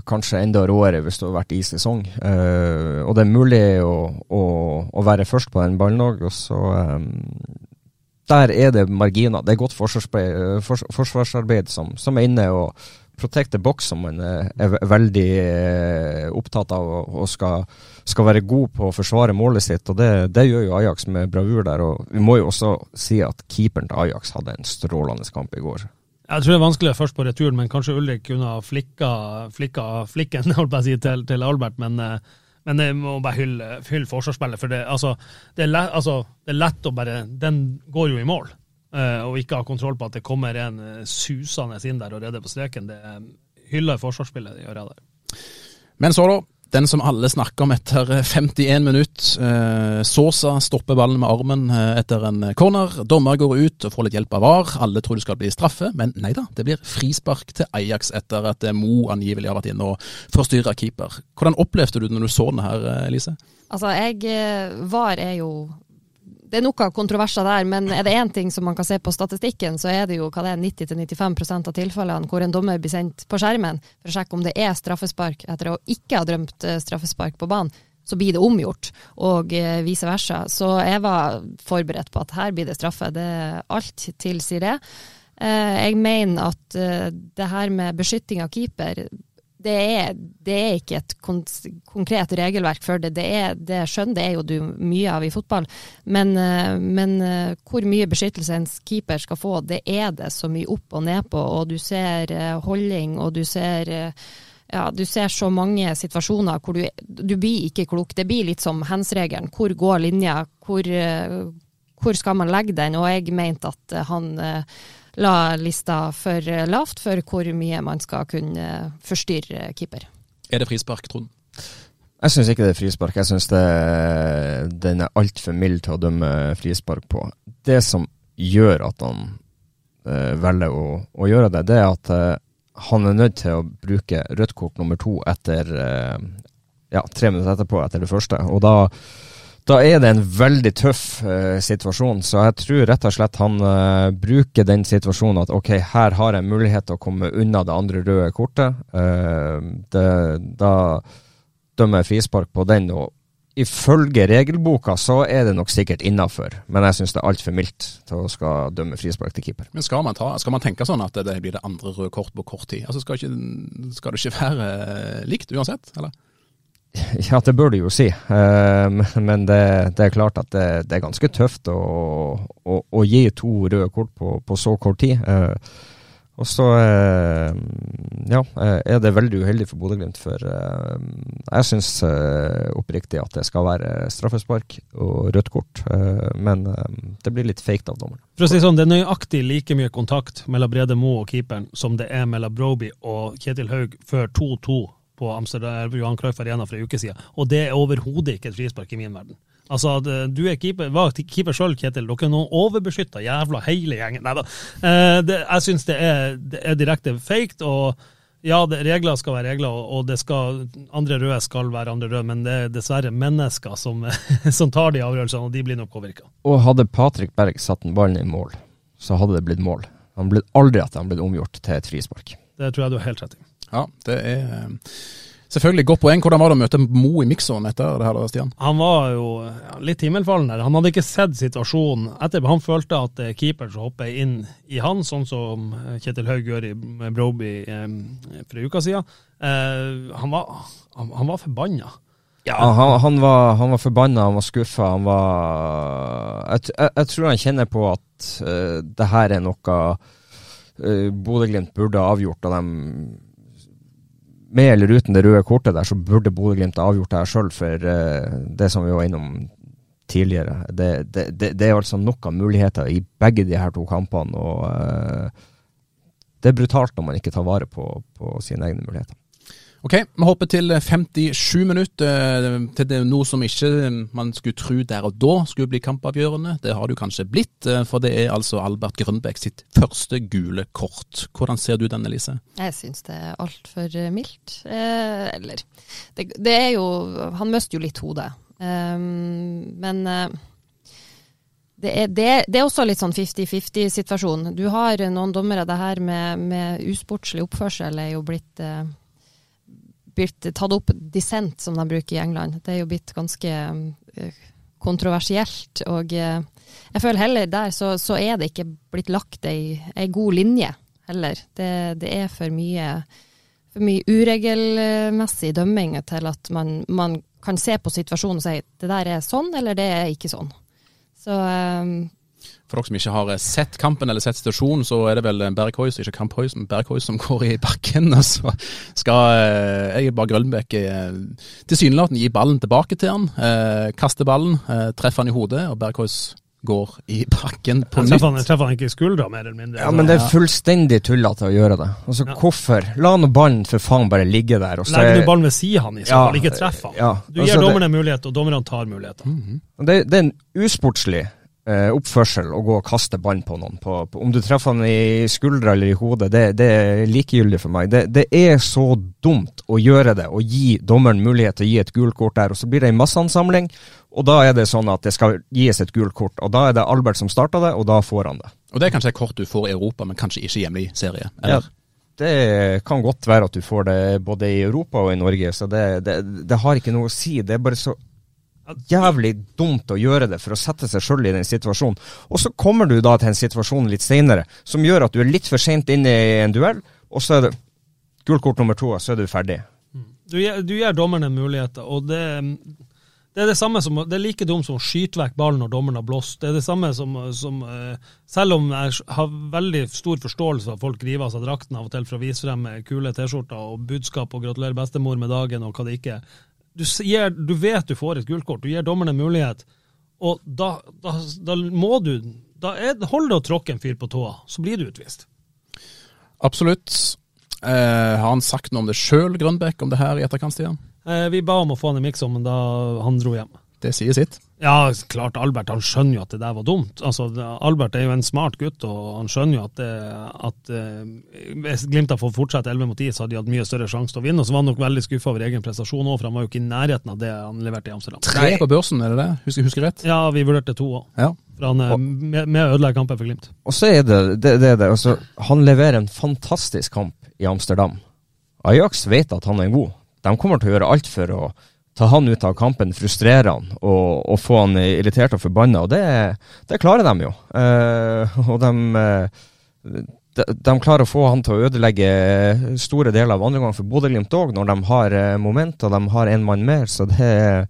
kanskje enda råere hvis du har vært i sesong. Uh, og det er mulig å, å, å være først på den ballen òg, og så um, Der er det marginer. Det er godt forsvarsarbeid, forsvarsarbeid som, som er inne, og protect the box, som man eh, er veldig eh, opptatt av og, skal, skal være god på å forsvare målet sitt. og det, det gjør jo Ajax med bravur der. og Vi må jo også si at keeperen til Ajax hadde en strålende kamp i går. Jeg tror det er vanskelig først på returen, men kanskje Ulrik kunne ha flikka, flikka flikken si, til, til Albert. Men, eh, men jeg må bare hylle, hylle forsvarsspillet. For det, altså, det, er lett, altså, det er lett å bare Den går jo i mål. Eh, og ikke ha kontroll på at det kommer en eh, susende inn der og redder på streken. Det er hyller forsvarsspillet, de gjør jeg der. Men så, da. Den som alle snakker om etter 51 minutter. Eh, Sosa stopper ballen med armen etter en corner. Dommer går ut og får litt hjelp av VAR. Alle tror det skal bli straffe, men nei da. Det blir frispark til Ajax etter at Mo angivelig har vært inne og forstyrra keeper. Hvordan opplevde du det når du så den her, Elise? Altså, jeg VAR er jo Det er noe kontroverser der, men er det én ting som man kan se på statistikken, så er det jo hva det er 90-95% av tilfellene hvor en dommer blir sendt på skjermen for å sjekke om det er straffespark etter å ikke ha drømt eh, straffespark på banen. Så blir det omgjort, og eh, vice versa. Så jeg var forberedt på at her blir det straffe. Det, alt tilsier det. Eh, jeg mener at det her med beskytting av keeper det er, det er ikke et konkret regelverk for det. Det, er, det skjønn det er jo du mye av i fotball, men, eh, men eh, hvor mye beskyttelse en keeper skal få, det er det så mye opp og ned på. Og du ser holding, holdning, og du ser eh, ja, du ser så mange situasjoner hvor du, du blir ikke klok. Det blir litt som hands-regelen. Hvor går linja? Hvor, eh, hvor skal man legge den? Og jeg mente at eh, han eh, la lista for eh, lavt for hvor mye man skal kunne eh, forstyrre keeper. Er det frispark, Trond? Jeg syns ikke det er frispark. Jeg syns den er altfor mild til å dømme frispark på. Det som gjør at han eh, velger å, å gjøre det, det er at eh, han er nødt til å bruke rødt kort nummer to etter eh, ja, tre minutter etterpå, etter det første. Og da, da er det en veldig tøff uh, situasjon, så jeg tror rett og slett han uh, bruker den situasjonen at ok, her har jeg mulighet til å komme unna det andre røde kortet. Uh, det, da dømmer jeg frispark på den, og ifølge regelboka så er det nok sikkert innafor, men jeg syns det er altfor mildt til å skal dømme frispark til keeper. Men skal man, ta, skal man tenke sånn at det blir det andre røde kort på kort tid? Altså skal, ikke, skal det ikke være likt uansett, eller? Ja, det bør du jo si, Eh, men- det, det er klart at det, det er ganske tøft å, å, å gi to røde kort på, på så kort tid. Eh, Og så eh, ja, er det veldig uheldig for Bodø-Glimt, for jeg syns oppriktig at det skal være straffespark og rødt kort, men det blir litt fake av dommeren. For å si sånn, Det er nøyaktig like mye kontakt mellom Brede Moe og keeperen som det er mellom Broby og Kjetil Haug før 2-2 på Amsterdam Johan Cruyff Arena for en uke siden. Og det er overhodet ikke et frispark i min verden. Altså, eh, Du er keeper, var keeper sjøl, Kjetil. Dere er noen overbeskytta jævla hele gjengen. Nei da. Eh, jeg syns det, det er direkte fake. Og ja, det, regler skal være regler, og skal, andre røde skal være andre røde, men det er dessverre mennesker som, som tar de avgjørelsene, og de blir nok påvirka. Og hadde Patrick Berg satt den ballen i mål, så hadde det blitt mål. Han ble aldri at han ble omgjort til et frispark. Det tror jeg du har helt rett i. Ja, det er eh, Selvfølgelig, godt poeng. Hvordan var det å møte Mo i mikseren etter det her, da, Stian? Han var jo litt himmelfallen der. Han hadde ikke sett situasjonen etterpå. Han følte at er keeper som hopper inn i han, sånn som eh, Kjetil Haug gjør i Broby eh, for ei uke siden. Eh, han, var, han, han var forbanna. Ja, han, han, var, han var forbanna, han var skuffa. Han var jeg, jeg, jeg tror han kjenner på at uh, det her er noe uh, Bodø-Glimt burde ha avgjort. Og de, med eller uten det røde kortet der, så burde Bodø-Glimt avgjort det her sjøl, for uh, det som vi var innom tidligere. Det, det, det, det er altså noen muligheter i begge de her to kampene. og uh, det er brutalt når man ikke tar vare på, på sine egne muligheter. Ok, vi hopper til 57 minutter, eh, til det, noe som ikke man skulle tro der og da skulle bli kampavgjørende. Det har det jo kanskje blitt, eh, for det er altså Albert Grønbæk sitt første gule kort. Hvordan ser du den, Elise? Jeg syns det er altfor mildt. Eh, eller det, det er jo Han mister jo litt hodet. Eh, men eh, det, er, det, det er også litt sånn 50-50-situasjon. Du har noen dommere. Det her med, med usportslig oppførsel er jo blitt eh, blitt tatt opp dissent, som de bruker i England. Det er jo blitt ganske eh, kontroversielt. Og eh, jeg føler heller der så, så er det ikke blitt lagt ei, ei god linje heller. Det, det er for mye, for mye uregelmessig dømming til at man, man kan se på situasjonen og si det der er sånn, eller det er ikke sånn. Så eh, For dere som ikke har sett kampen eller sett situasjonen, så er det vel Berg Hoys, ikke Kamp Hoys, men Berg Hoys som går i bakken. Og så skal eh, jeg bare Grønbæk eh, tilsynelatende gi ballen tilbake til han. Eh, kaste ballen, eh, treffe han i hodet, og Berg Hoys går i bakken på nytt. treffer han, treffer han ikke i skuldra, mer eller mindre. Ja, men det er fullstendig tullete å gjøre det. Altså, Ja. Hvorfor? La nå ballen for faen bare ligge der. Og så Legger er- du ballen ved sida han i så Ja, fall, ikke treff han. ja, Du altså gir det- dommerne mulighet, og dommerne tar muligheter. det, det er en usportslig eh, oppførsel å gå og kaste ballen på noen. På, på, om du treffer han i skuldra eller i hodet, det, det er likegyldig for meg. Det, det er så dumt å gjøre det, og gi dommeren mulighet til å gi et gult kort der. Og så blir det en masseansamling, og da er det sånn at det skal gis et gult kort. Og da er det Albert som starta det, og da får han det. Og det er kanskje et kort du får i Europa, men kanskje ikke hjemme i serie. Eller? Ja. Det kan godt være at du får det både i Europa og i Norge, så det, det, det har ikke noe å si. Det er bare så jævlig dumt å gjøre det for å sette seg sjøl i den situasjonen. Og så kommer du da til en situasjon litt seinere som gjør at du er litt for seint inne i en duell, og så er det gult kort nummer to, og så er du ferdig. Du, gir- du gir dommerne muligheter, og det, det er det samme som Det er like dumt som å skyte vekk ballen når dommeren har blåst. Det er det samme som, som eh, Selv om jeg har veldig stor forståelse for at folk river av seg drakten av og til for å vise frem kule T-skjorter og budskap og gratulerer bestemor med dagen og hva det ikke er. Du, gir, du vet du får et gult kort, du gir dommerne mulighet, og da, da, da må du da er, Hold det å tråkke en fyr på tåa, så blir du utvist. Absolutt. Eh, har han sagt noe om det sjøl, Grønbekk, om det her i etterkant, Stian? Eh, vi ba om å få han i miksen, men da han dro hjem. Det sier sitt. Ja, klart Albert han skjønner jo at det der var dumt. Altså, Albert er jo en smart gutt, og han skjønner jo at, det, at eh, hvis Glimt hadde fått fortsette 11 mot 10, så hadde de hatt mye større sjanse til å vinne. Og så var han nok veldig skuffa over egen prestasjon òg, for han var jo ikke i nærheten av det han leverte i Amsterdam. Tre på børsen, er det det? Husker jeg husker rett? Ja, vi vurderte to òg. Ja. For han er med, med å ødelegge kampen for Glimt. Og så er det det. det, det. Altså, han leverer en fantastisk kamp i Amsterdam. Ajax vet at han er god. De kommer til å gjøre alt for å ta han ut av kampen, frustrere han og, og få han irritert og forbanna. Og det, det klarer de jo. Eh, og de, eh, de, de klarer å få han til å ødelegge store deler av andre gang for Bodø-Glimt òg, når de har eh, moment og de har en mann mer. Så det er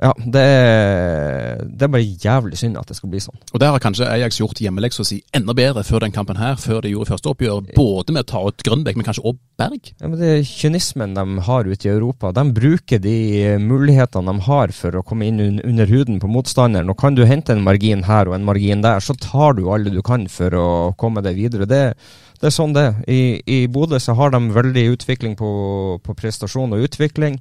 ja, det er, det er bare jævlig synd at det skal bli sånn. Og der har kanskje Ajax gjort hjemmeleksa si enda bedre før den kampen her, før de gjorde første oppgjør. Både med å ta ut Grønbekk, men kanskje òg Berg. Ja, men det er kynismen de har ute i Europa. De bruker de mulighetene de har for å komme inn under huden på motstanderen. Og kan du hente en margin her og en margin der, så tar du alle du kan for å komme deg videre. Det, det er sånn det er. I, i Bodø så har de veldig utvikling på, på prestasjon og utvikling.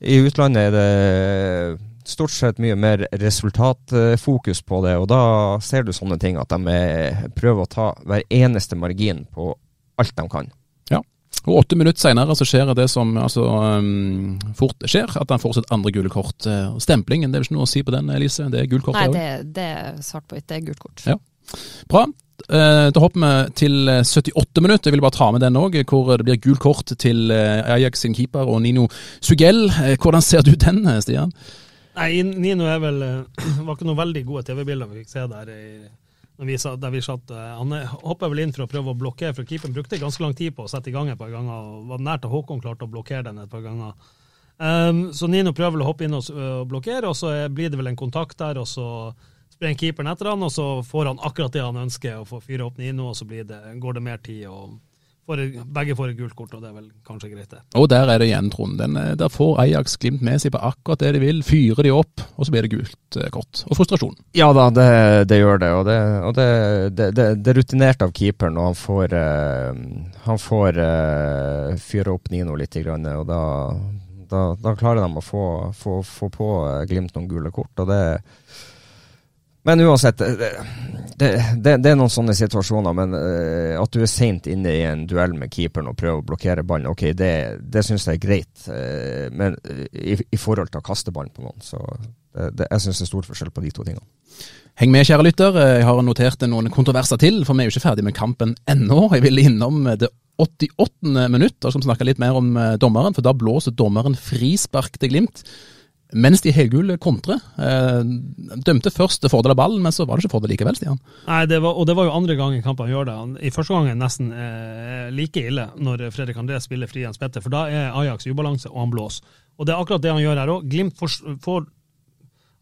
I utlandet er det stort sett mye mer resultatfokus på det, og da ser du sånne ting at de er, prøver å ta hver eneste margin på alt de kan. Ja, Og åtte minutter senere så skjer det som altså, um, fort skjer, at han får sitt andre gule kort. Eh, Stemplingen, det er vel ikke noe å si på den, Elise? Det er gult kort? Nei, det det, det er svart på hvitt. Det er gult kort. Ja. Bra. Eh, Da hopper vi til eh, 78 minutter. Jeg vil bare ta med den òg, hvor det blir gul kort til eh, Ajax sin keeper og Nino Sugell. Eh, Hvordan ser du den, eh, Stian? Nei, Nino er vel eh, var ikke noen veldig gode TV-bilder vi fikk se der. vi der vi satt. eh, Han hoppa vel inn for å prøve å blokkere, for keeperen brukte ganske lang tid på å sette i gang et par ganger. og Var nært at Håkon klarte å blokkere den et par ganger. Um, så Nino prøver vel å hoppe inn og, blokkere, og så blir det vel en kontakt der, og så sprenger keeperen etter han, og så får han akkurat det han ønsker, og får fyre opp Nino, og så blir det, går det mer tid. og får, Begge får et gult kort, og det er vel kanskje greit, det. Og der er det igjen, Trond. Den, eh, der får Ajax Glimt med seg på akkurat det de vil. Fyrer de opp, og så blir det gult eh, kort. Og frustrasjon. Ja da, det, det gjør det. Og det, og det, det, det, det er rutinert av keeperen, og han får, uh, han får uh, fyre opp Nino litt, grann, og da, da, da klarer de å få, få, få på Glimt noen gule kort. og det men uansett, det, det, det, det er noen sånne situasjoner. Men eh, at du er seint inne i en duell med keeperen og prøver å blokkere ballen, ok, det, det syns jeg er greit. eh, men eh, i, i forhold til å kaste ballen på noen, så det, jeg syns det er stor forskjell på de to tingene. Heng med, kjære lytter. Jeg har notert noen kontroverser til, for vi er jo ikke ferdig med kampen ennå. Jeg vil innom det 88. minutt, og skal vi snakke litt mer om eh, dommeren, for da blåser dommeren frispark til Glimt. Mens de helgule kontrer. Eh, dømte først til fordel av ballen, men så var det ikke fordel likevel, Stian. Nei, det var, og det var jo andre gang i kampen gjør det. I første gang er nesten eh, like ille når Fredrik André spiller fri Jens Petter, for da er Ajax i ubalanse, og han blåser. Og det er akkurat det han gjør her òg. Glimt får, får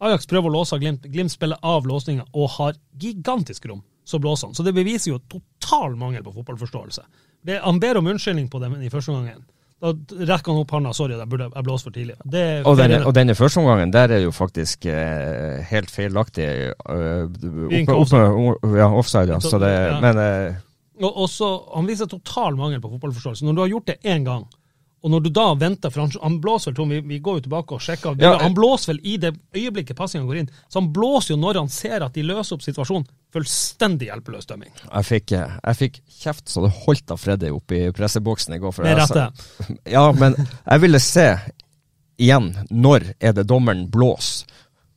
Ajax prøver å låse Glimt. Glimt spiller av låsninga og har gigantisk rom. Så blåser han. Så det beviser jo total mangel på fotballforståelse. Det, han ber om unnskyldning på det i første gangen. Da rekker han opp hånda. 'Sorry, jeg burde jeg blåste for tidlig'. Det Og denne, og denne første omgangen, der er jo faktisk eh, helt feilaktig eh, Ingen oppe, oppe, ja, offside. Ja. Så det, Ja. Men eh, Og også, Han viser total mangel på fotballforståelse. Når du har gjort det én gang, og når du da venter for Han, han blåser vel, Tom, vi, vi går jo tilbake og sjekker. Ja, han blåser vel i det øyeblikket passingen går inn. Så han blåser jo når han ser at de løser opp situasjonen. Fullstendig hjelpeløs dømming. jeg fikk, eh, jeg fikk kjeft så det holdt av Freddy oppe i presseboksen i går. For Med rette. Ja, men jeg ville se igjen når er det dommeren blåser.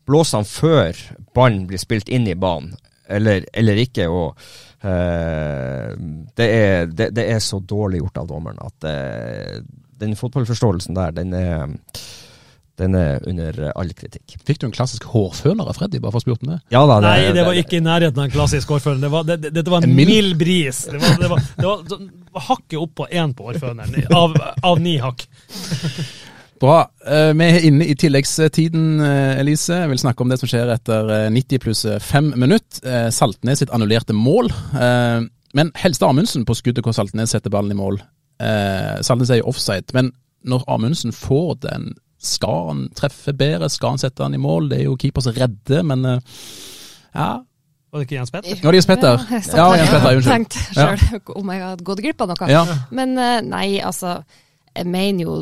Blåser han før ballen blir spilt inn i banen, eller, eller ikke? og uh, det, er, det, det er så dårlig gjort av dommeren at uh, den fotballforståelsen der, den er, den er under all kritikk. Fikk du en klassisk hårføner av Freddy, bare for å spurt om det? Ja da, Nei, det var ikke i nærheten av en klassisk hårføner. Det var, det, det, det var en En mild- mild bris. Det var, det var, det var, det var hakket opp på én på hårføneren, av, av ni hakk. Bra. Eh, Vi er inne i tilleggstiden, eh, Elise. Jeg vil snakke om det som skjer etter eh, 90 pluss 5 minutter. Eh, Saltnes sitt annullerte mål. Eh, Men helst Amundsen på skuddet hvor Saltnes setter ballen i mål. Eh, Saltnes er i offside. Men når Amundsen får den, skal han treffe bedre? Skal han sette han i mål? Det er jo keeper som redder, men eh, ja. Var det ikke Jens Petter? Er det Jens Petter. Ja, Ja, Jens Petter, unnskyld. tenkte selv om jeg hadde gått glipp av noe. Ja. Men eh, nei, altså Jeg mener jo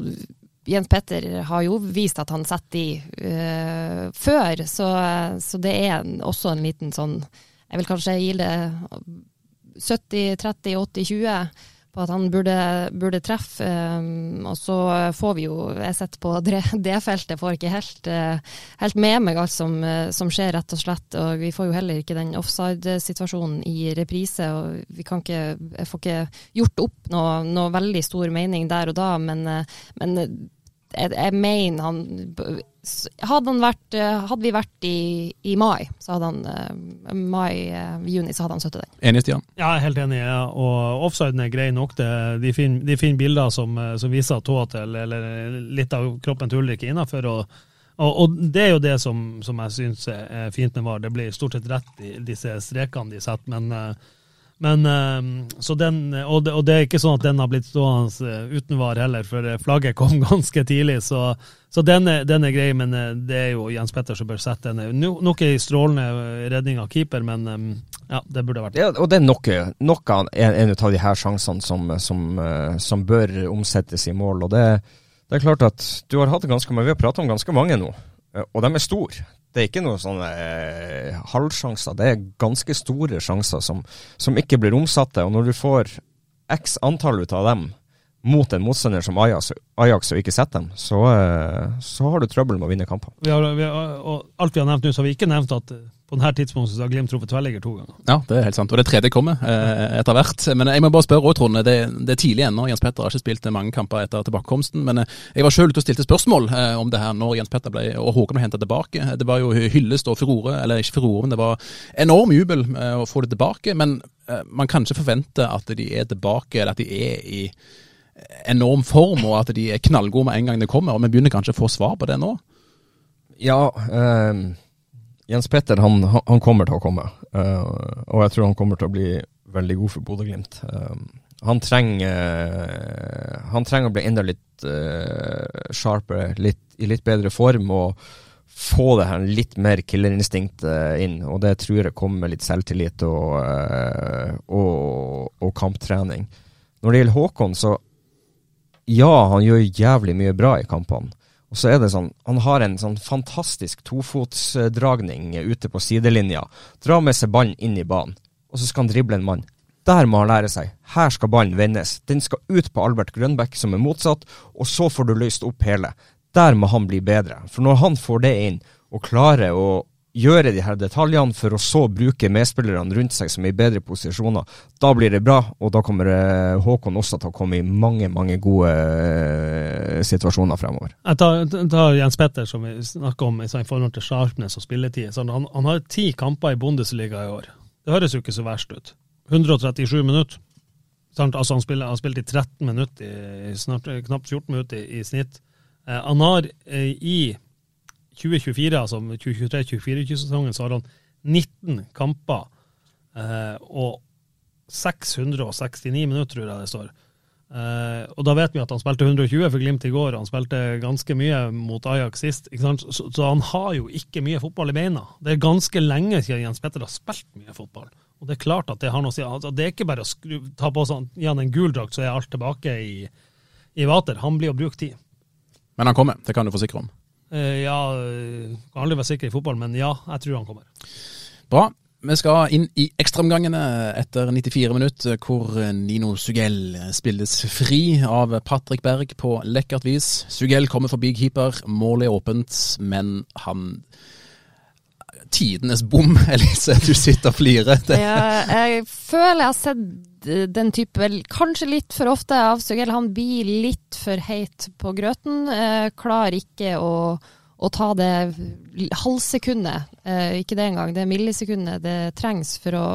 Jens Petter har jo vist at han setter de uh, før, så, så det er en, også en liten sånn Jeg vil kanskje gi det 70, 30, 80, 20 på at han burde, burde treffe. eh, og så får vi jo Jeg sitter på det feltet, får ikke helt, eh, helt med meg alt som, eh, som skjer, rett og slett. Og vi får jo heller ikke den offside-situasjonen i reprise. og vi kan ikke, Jeg får ikke gjort opp noe, noe veldig stor mening der og da, men, men jeg, jeg mener han hadde, han vært, eh, hadde vi vært i, i mai, så hadde han eh, mai-juni, så hadde han støttet den. Enig, Stian? Ja, jeg er helt enig. Ja. Og offsiden er grei nok. Det, de, finner, de finner bilder som, eh, som viser tåa til, eller litt av kroppen til Ulrik innafor. Og, og, og det er jo det som, som jeg syns er fint med VAR. Det blir stort sett rett i disse strekene de setter, men eh, men, eh, så den, og, det, og det er ikke sånn at den har blitt stående eh, uten var heller, for eh, flagget kom ganske tidlig. Så, så den, er, den er grei, men eh, det er jo Jens Petter som bør sette den. No- Nok ei strålende redning av keeper, men eh, ja, det burde vært Ja, og det er noe, noe av en, av de her sjansene som, som, som bør omsettes i mål. og det, det er klart at du har hatt ganske mange, Vi har pratet om ganske mange nå, og de er store. Det er ikke noen sånne eh, halvsjanser, det er ganske store sjanser som, som ikke blir omsatte. Og når du får x antall ut av dem mot en motstander som Ajax, Ajax og ikke setter dem, så, eh, så har du trøbbel med å vinne kamper. vi har, vi har, alt vi har nevnt nå, så har vi ikke nevnt at på denne tidspunktet så har Glimt truffet tverrligger to ganger. Ja, det er helt sant. Og det tredje kommer eh, etter hvert. Men jeg må bare spørre òg, Trond. Det, det, er tidlig ennå. Jens Petter har ikke spilt mange kamper etter tilbakekomsten. Men eh, jeg var sjøl ute og stilte spørsmål eh, om det her når Jens Petter ble, og Håkon ble henta tilbake. Det var jo hyllest og furore, eller ikke furore, men det var enorm jubel eh, å få det tilbake. Men eh, man kan ikke forvente at de er tilbake, eller at de er i enorm form, og at de er knallgode med en gang de kommer. Og vi begynner kanskje å få svar på det nå? Ja. Um Jens Petter han, han, kommer til å komme, uh, og jeg tror han kommer til å bli veldig god for Bodø-Glimt. Uh, han, trenger, uh, han trenger å bli enda litt sharpere, litt, i litt bedre form. og få det her litt mer killerinstinktet inn, og det tror jeg kommer med litt selvtillit og, og, og, kamptrening. Når det gjelder Håkon, så ja, han gjør jævlig mye bra i kampene. Og så er det sånn, Han har en sånn fantastisk tofotsdragning ute på sidelinja. Dra med seg ballen inn i banen, og så skal han drible en mann. Der må han lære seg. Her skal ballen vendes. Den skal ut på Albert Grønbæk, som er motsatt, og så får du løst opp hele. Der må han bli bedre. For når han får det inn, og klarer å gjøre de her detaljene for å så bruke medspillerne rundt seg som er i bedre posisjoner. Da blir det bra, og da kommer eh, Håkon også til å komme i mange mange gode eh, situasjoner fremover. Jeg tar, tar Jens Petter, som vi snakker om i forhold til sharpness og spilletid. Sånn, han, han, har ti kamper i Bundesliga i år. Det høres jo ikke så verst ut. 137 minutter. Sånn, altså han, spiller, han spilt i 13 minutter, i, snart, knapt 14 minutter i, i snitt. Eh, han har eh, i 2024, altså 2023-2024-sesongen, så har han 19 kamper eh, og 669 minutter, tror jeg det står. Eh, og da vet vi at han spilte 120 for Glimt i går, han spilte ganske mye mot Ajax sist. Så, så, han har jo ikke mye fotball i beina. Det er ganske lenge siden Jens Petter har spilt mye fotball. Og det er klart at det har noe å si. Altså, det er ikke bare å skru, ta på sånn, gi han en gul drakt, så er alt tilbake i, i vater. Han blir å bruke tid. Men han kommer, det kan du forsikre om. Eh, ja, eh, kan aldri være sikker i fotball, men ja, jeg tror han kommer. Bra. Vi skal inn i ekstraomgangene etter 94 minutter, hvor Nino Sugell spilles fri av Patrick Berg på lekkert vis. Sugell kommer forbi keeper, målet er åpent, men han Tidenes bom, Elise, du sitter og flirer. Ja, jeg føler jeg har sett den type Kanskje litt for ofte av Sugell. Han blir litt for heit på grøten. Eh, klarer ikke å, å ta det halvsekundet, eh, ikke det engang, det millisekundet det trengs for å,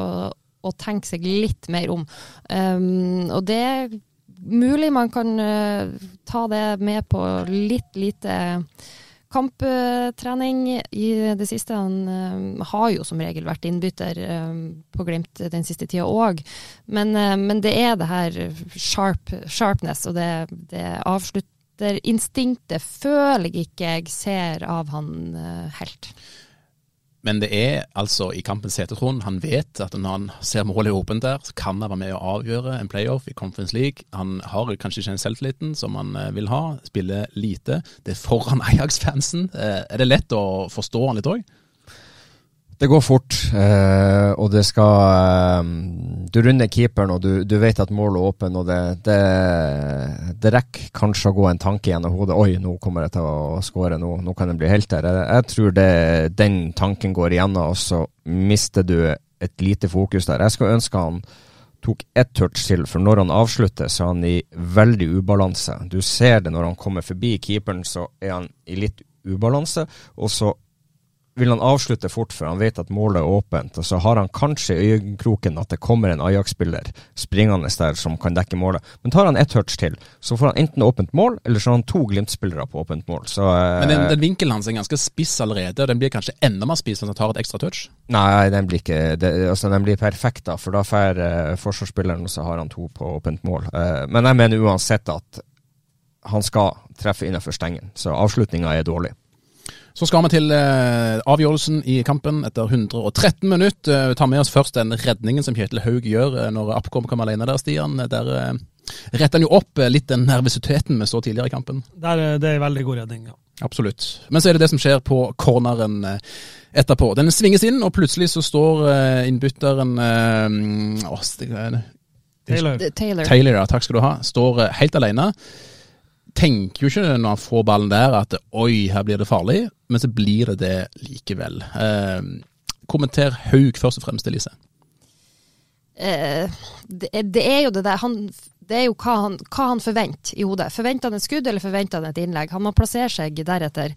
å tenke seg litt mer om. Um, og det er mulig man kan uh, ta det med på litt lite kamptrening i det siste. Han uh, har jo som regel vært innbytter uh, på Glimt den siste tida òg, men, uh, men, det er det her sharp, sharpness og det, det avslutterinstinktet føler jeg ikke jeg ser av han helt. Men det er altså i kampens setetron, Han vet at når han ser målet åpent der, så kan han være med å avgjøre en playoff i Conference League. Han har kanskje ikke den selvtilliten som han eh, vil ha, spiller lite. Det er foran Ajax-fansen. Eh, er det lett å forstå han litt òg? Det går fort, eh, og det skal eh, Du runder keeperen, og du, du vet at målet er åpent, og det, det, det, rekker kanskje å gå en tanke gjennom hodet. Oi, nå kommer jeg til å skåre, nå, nå, kan jeg bli helt der. Jeg, jeg tror det, den tanken går igjennom, og så mister du et lite fokus der. Jeg skulle ønske han tok ett touch til, for når han avslutter, så er han i veldig ubalanse. Du ser det når han kommer forbi keeperen, så er han i litt ubalanse, og så vil han avslutte fort, før han vet at målet er åpent. Og så har han kanskje i øyekroken at det kommer en Ajax-spiller springende der som kan dekke målet. Men tar han ett touch til, så får han enten åpent mål, eller så har han to Glimt-spillere på åpent mål. Så, eh, Men den, den, vinkelen hans er ganske spiss allerede, og den blir kanskje enda mer spiss hvis han tar et ekstra touch? Nei, den blir ikke det, altså, den blir perfekt, da, for da får eh, forsvarsspilleren, og så har han to på åpent mål. Eh, men jeg mener uansett at han skal treffe innenfor stengen, så avslutninga er dårlig. Så skal vi til eh, avgjørelsen i kampen etter 113 minutter. Vi tar med oss først den redningen som Kjetil Haug gjør eh, når Appkom kommer alene der, Stian. Der eh, retter han jo opp eh, litt den nervøsiteten vi så tidligere i kampen. Der, det er en veldig god redning, ja. Absolutt. Men så er det det som skjer på corneren eh, etterpå. Den svinges inn, og plutselig så står eh, innbytteren Åh, Taylor. Taylor. Taylor, ja, takk skal du ha. Står helt alene tenker jo ikke når han får ballen der at oi, her blir det farlig, men så blir det det likevel. Eh, Kommenter Haug først og fremst, Elise. Eh, det, det er jo det der han, Det er jo hva han, hva han forventer i hodet. Forventer han et skudd, eller forventer han et innlegg? Han må plassere seg deretter.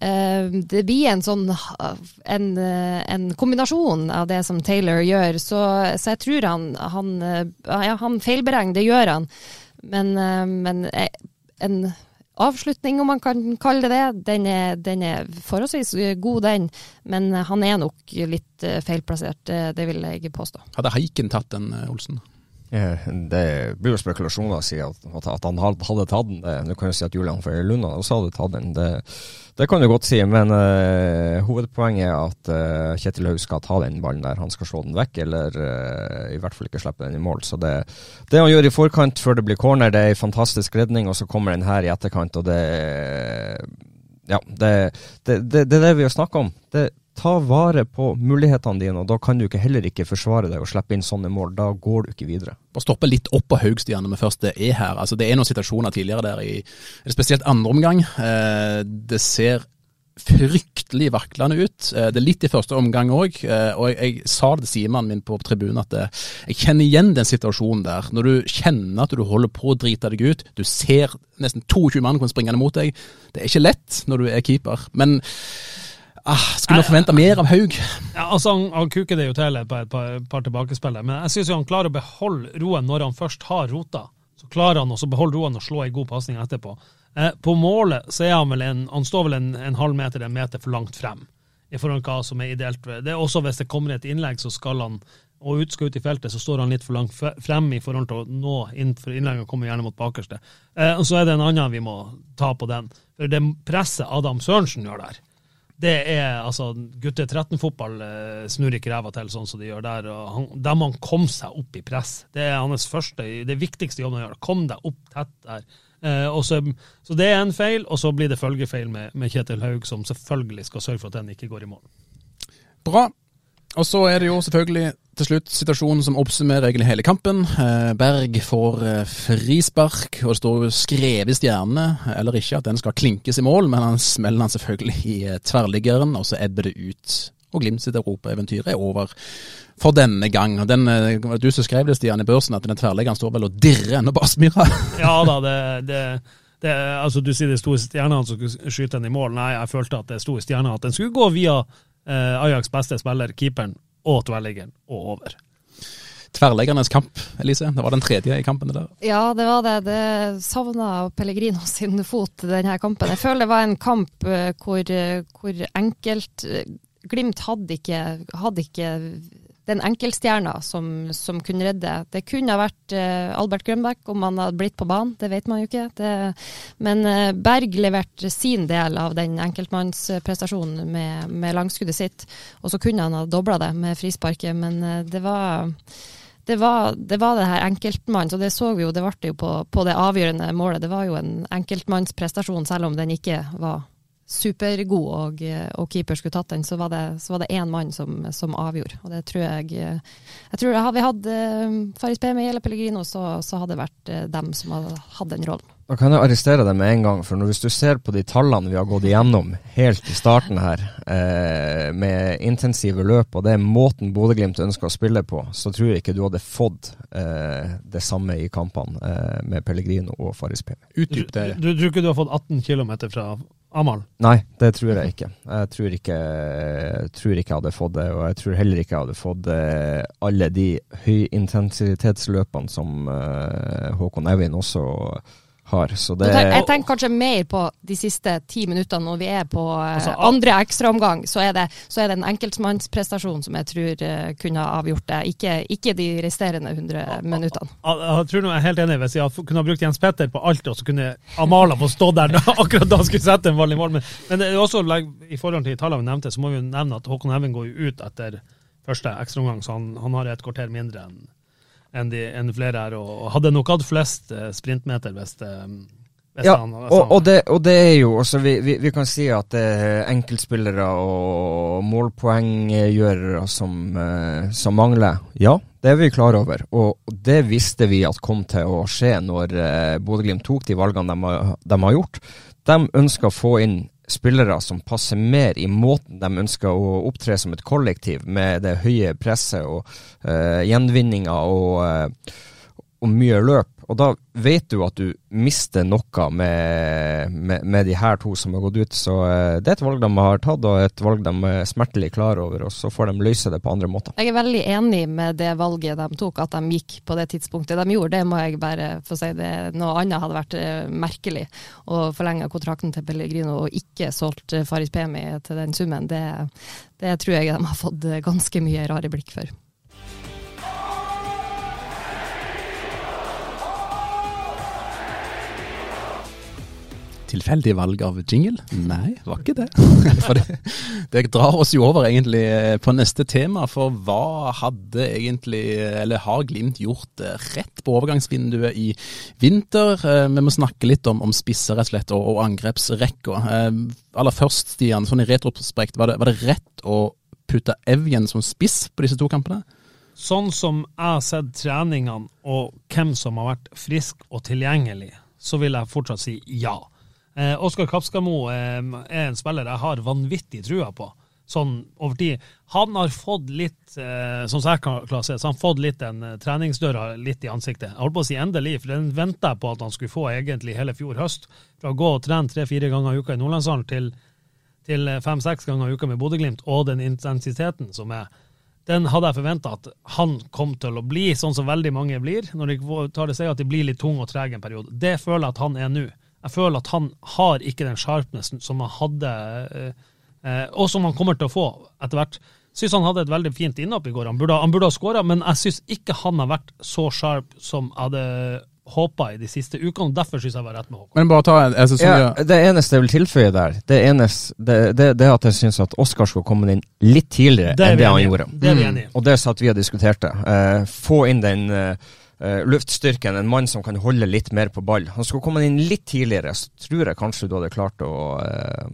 Eh, det blir en sånn en, en, kombinasjon av det som Taylor gjør, så, så jeg tror han, han, ja, han feilberegner, det gjør han. Men, men en avslutning, om man kan kalle det det. Den er, er forholdsvis god, den. Men han er nok litt eh, feilplassert, det vil jeg påstå. Hadde Haiken tatt den, eh, Olsen? Det blir jo spekulasjoner å si at, at, han hadde tatt den. Du kan jo si at Julian Føyer Lunda også hadde tatt den. Det, det kan du godt si, men uh, hovedpoenget er at uh, Kjetil Haug skal ta den ballen der. Han skal slå den vekk, eller uh, i hvert fall ikke slippe den i mål. Så det, det, han gjør i forkant før det blir corner, det er en fantastisk redning, og så kommer den her i etterkant, og det Ja, det, det, det er det vi har snakka om. Det, ta vare på mulighetene dine, og da kan du ikke heller ikke forsvare deg og slippe inn sånne mål. Da går du ikke videre. Bare stoppe litt opp på Haugstian når vi først er her. Altså, det er noen situasjoner tidligere der i spesielt andre omgang. Eh, det ser fryktelig vaklende ut. Eh, det er litt i første omgang òg, eh, og jeg, jeg, sa det til Simen min på tribunen at eh, jeg kjenner igjen den situasjonen der. Når du kjenner at du holder på å drite deg ut, du ser nesten 22 mann komme springende mot deg. Det er ikke lett når du er keeper. men Ah, skulle forventa mer av Haug. Ja, altså Han, han kuker det jo til på et par, par tilbakespillere, men jeg syns han klarer å beholde roen når han først har rota. Så klarer han også å beholde roen og slå ei god pasning etterpå. Eh, på målet så er han vel en, han står vel en, en halv meter, en meter for langt frem. i forhold til hva som er ideelt. Det er også Hvis det kommer et innlegg, så skal han og ut skal ut i feltet, så står han litt for langt frem i forhold til å nå inn, for innlegget kommer gjerne mot bakerste. Eh, og Så er det en annen vi må ta på den. For Det presset Adam Sørensen gjør der, det er altså Gutter 13-fotball eh, snur ikke ræva til sånn som de gjør der. og han, Der må han komme seg opp i press. Det er hans første, det viktigste jobben å gjør. Kom deg opp tett der. Eh, så, så, det er en feil, og så blir det følgefeil med, med Kjetil Haug, som selvfølgelig skal sørge for at den ikke går i mål. Bra. Og så er det jo selvfølgelig til slutt situasjonen som oppsummerer egentlig hele kampen. Eh, Berg får eh, frispark, og det står jo skrevet i stjernene, eller ikke, at den skal klinkes i mål, men han smeller han selvfølgelig i eh, tverrliggeren, og så ebber det ut. Og Glimt sitt europaeventyr er over for denne gang. Den, du som skrev det, Stian, i børsen, at den tverrliggeren står vel og dirrer ennå bare Aspmyra? ja da, det, det det, altså Du sier det sto i stjernene som skulle skyte den i mål. Nei, jeg følte at det sto i stjernene at den skulle gå via Ajax beste spiller, keeperen, og tverrliggeren og over. Tverrleggernes kamp, Elise. Det var den tredje i kampen? Eller? Ja, det var det. Det savna Pellegrino sin fot, denne kampen. Jeg føler det var en kamp eh, hvor, eh, hvor enkelt eh, Glimt hadde ikke, hadde ikke den enkeltstjerna som, som, kunne redde. Det kunne ha vært uh, Albert Grønbæk om han hadde blitt på banen, det vet man jo ikke. Det, men uh, Berg leverte sin del av den enkeltmannsprestasjonen med, med langskuddet sitt. Og så kunne han ha dobla det med frisparket, men uh, det var det var, det var det her enkeltmanns, og det så vi jo, det ble jo på, på det avgjørende målet. Det var jo en enkeltmannsprestasjon, selv om den ikke var supergod og, og, keeper skulle tatt den, så var det, én mann som, som, avgjorde. Og det tror jeg Jeg tror Hadde vi hatt uh, Faris Pemi eller Pellegrino, så, så, hadde det vært uh, dem som hadde hatt den rollen. Da kan jeg arrestere deg med en gang, for hvis du ser på de tallene vi har gått igjennom helt i starten her, eh, med intensive løp og det er måten Bodø-Glimt ønsker å spille på, så tror jeg ikke du hadde fått eh, det samme i kampene eh, med Pellegrino og Faris Pemi. Utdyp det. Du, du, du tror ikke du har fått 18 km fra Amal? Nei, det tror jeg ikke. Jeg tror ikke, tror ikke jeg hadde fått det. Og jeg tror heller ikke jeg hadde fått eh, alle de høyintensitetsløpene som uh, Håkon Evin også har. Det, jeg tenker kanskje mer på de siste ti minuttene når vi er på uh, altså, andre ekstraomgang. Så, er det, så er det en enkeltmannsprestasjon som jeg tror uh, kunne ha avgjort det, ikke, ikke, de resterende 100 minuttene. Jeg, jeg tror jeg er helt enig. Hvis jeg kunne ha brukt Jens Petter på alt, og så kunne Amala få stå der akkurat da han skulle sette en ball i mål. Men, men også, i forhold til tallene vi nevnte, så må vi jo nevne at Håkon Heving går ut etter første ekstraomgang, så han, han har et kvarter mindre enn enn, de, enn flere her, og hadde nok hatt flest eh, sprintmeter hvis det ja, og, og, det, og, det, er jo også, vi, vi, vi kan si at det er enkeltspillere og målpoenggjørere som, eh, som mangler. Ja, det er vi klar over. Og det visste vi at kom til å skje når eh, Bodø-Glimt tok de valgene de, de, har gjort. De ønsker å få inn spillere som passer mer i måten de ønsker å opptre som et kollektiv, med det høye presset og uh, gjenvinninga og, uh, og mye løp. Og da vet du at du mister noe med, med, med de her to som har gått ut. Så uh, det er et valg de har tatt, og et valg de er smertelig klar over. Og så får de løse det på andre måter. Jeg er veldig enig med det valget de tok, at de gikk på det tidspunktet de gjorde. Det må jeg bare få si. Det. Noe annet hadde vært uh, merkelig. Å forlenge kontrakten til Pellegrino og ikke solgt uh, Faris Pemi til den summen, det, det tror jeg de har fått ganske mye rare blikk for. Tilfeldig valg av jingle? Nei, var ikke det. For det, det, drar oss jo over egentlig eh, på neste tema. For hva hadde egentlig, eller har Glimt gjort eh, rett på overgangsvinduet i vinter? Eh, vi må snakke litt om, om spisser rett og slett, og, og angrepsrekka. Aller først, Stian, sånn i retrospekt, var det, var det rett å putte Evjen som spiss på disse to kampene? Sånn som jeg har sett treningene og hvem som har vært frisk og tilgjengelig, så vil jeg fortsatt si ja. Eh, Oskar Kapskamo eh, er en spiller jeg har vanvittig trua på, sånn over tid. Han har fått litt, eh, som særklasse, så han fått litt den eh, treningsdøra litt i ansiktet. Jeg holdt på å si endelig, for den venta jeg på at han skulle få egentlig hele fjor høst. Fra å gå og trene tre-fire ganger i uka i Nordlandshallen til, til eh, fem-seks ganger i uka med Bodø-Glimt, og den intensiteten som er den hadde jeg forventa at han kom til å bli, sånn som veldig mange blir, når de tar det seg at de blir litt tung og trege en periode. Det føler jeg at han er nå. Jeg føler at han har ikke den sharpnessen som han hadde, eh, eh, og som han kommer til å få etter hvert. Syns han hadde et veldig fint innhopp i går. Han burde, han burde ha skåra, men jeg syns ikke han har vært så sharp som jeg hadde håpa i de siste ukene. Derfor syns jeg var rett med Håkon. Men bare ta en jeg synes, ja, Det eneste jeg vil tilføye der, det, eneste, det, det, det er at jeg syns at Oskar skulle komme inn litt tidligere enn det han gjorde. Det er vi enige mm. Og det satt vi og diskuterte. Uh, få inn den uh, uh, luftstyrken, en mann som kan holde litt mer på ball. Han skulle komme inn litt tidligere, så tror jeg kanskje du hadde klart å uh,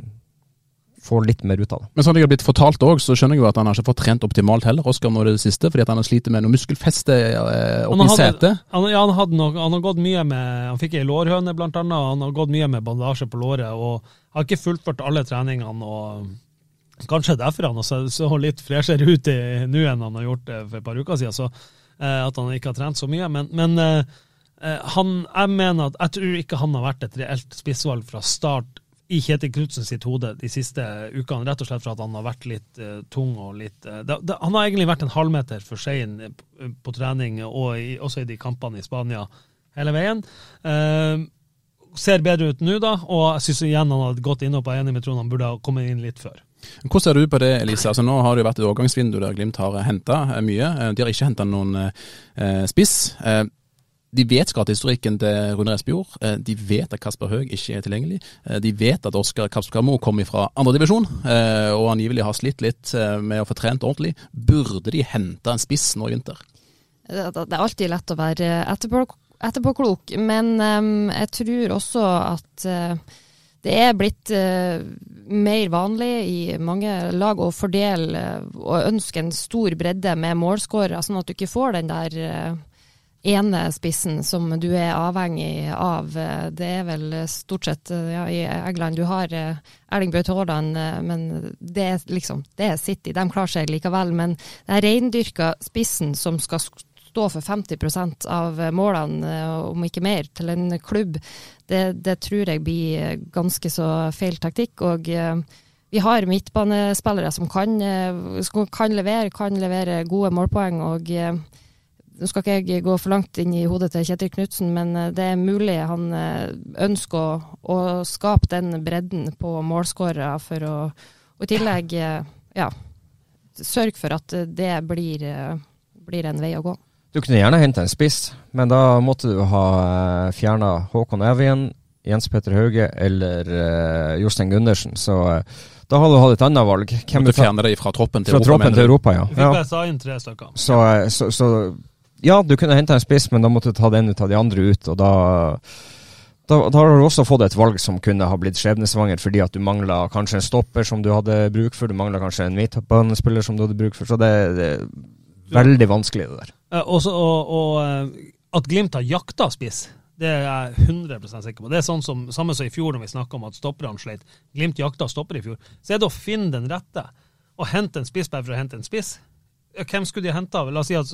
få litt mer ut av det. Men sånn jeg har blitt fortalt òg, så skjønner jeg jo at han har ikke fått trent optimalt heller, Oskar, nå i det siste, fordi at han har slitt med noe muskelfeste uh, oppi setet. Han, ja, han, hadde nok, han har gått mye med Han fikk ei lårhøne, blant annet, og han har gått mye med bandasje på låret, og har ikke fullført alle treningene. og Kanskje derfor han så litt freshere ut nå enn han har gjort for et par uker siden. så Eh, at han ikke har trent så mye. Men, men eh, eh, han, jeg mener at jeg tror ikke han har vært et reelt spissvalg fra start i Kjetil Knutsen sitt hode de siste ukene, rett og slett for at han har vært litt uh, tung og litt uh, det, det, Han har egentlig vært en halvmeter for sein på trening, og i, også i de kampene i Spania hele veien. Uh, ser bedre ut nå, da, og jeg syns igjen han hadde gått innhopp. Jeg er enig med Trond, han burde ha kommet inn litt før. Hvordan ser du på det, Elise? Altså, nå har det jo vært et overgangsvindu der Glimt har henta eh, mye. Eh, de har ikke henta noen eh, spiss. Eh, de vet skadehistorikken til Rune Espejord. Eh, de vet at Kasper Høeg ikke er tilgjengelig. Eh, de vet at Oskar Kapskarmo kommer fra andredivisjon og angivelig har slitt litt med å få trent ordentlig. Burde de hente en spiss nå i vinter? Det er alltid lett å være etterpåklok, men jeg tror også at det er blitt uh, mer vanlig i mange lag å fordele uh, og ønske en stor bredde med målskårere, sånn at du ikke får den der uh, ene spissen som du er avhengig av. Det er vel stort sett ja, i England du har Erling Braut Haaland, men det er liksom det er City. De klarer seg likevel. Men den reindyrka spissen som skal stå for 50% av målene, om ikke mer, til en klubb, det, det tror jeg blir ganske så feil taktikk. og eh, vi har midtbanespillere som kan, eh, kan, levere, kan levere gode målpoeng. og eh, Nå skal ikke jeg gå for langt inn i hodet til Kjetil Knutsen, men det er mulig han ønsker å, å skape den bredden på målskårere for å og i tillegg ja, sørge for at det blir, blir en vei å gå. Du kunne gjerne hente en spiss, men da måtte du ha uh, fjerna Håkon Evjen, Jens Petter Hauge eller uh, Jostein Gundersen. Så uh, da hadde du hatt et annet valg. Hvem du fjerner deg fra troppen til fra Europa? Troppen til Europa ja. Vi fikk bare ta inn tre stykker. Så, så, så, ja, du kunne hente en spiss, men da måtte du ta den ut av de andre ut. og da... Da, da, har du også fått et valg som kunne ha blitt skjebnesvangert fordi at du mangla kanskje en stopper som du hadde bruk for, du mangla kanskje en midtbanespiller som du hadde bruk for. Så det, det Veldig vanskelig, det der. Eh, også, og, og, eh, at Glimt har jakta spiss, Det er jeg 100 sikker på. Det er sånn som, samme som i fjor, når vi snakka om at stopperne sleit. Glimt jakta stopper i fjor. Så er det å finne den rette. Og hente en spiss bare for å hente en spiss. Hvem skulle de henta? La oss si at,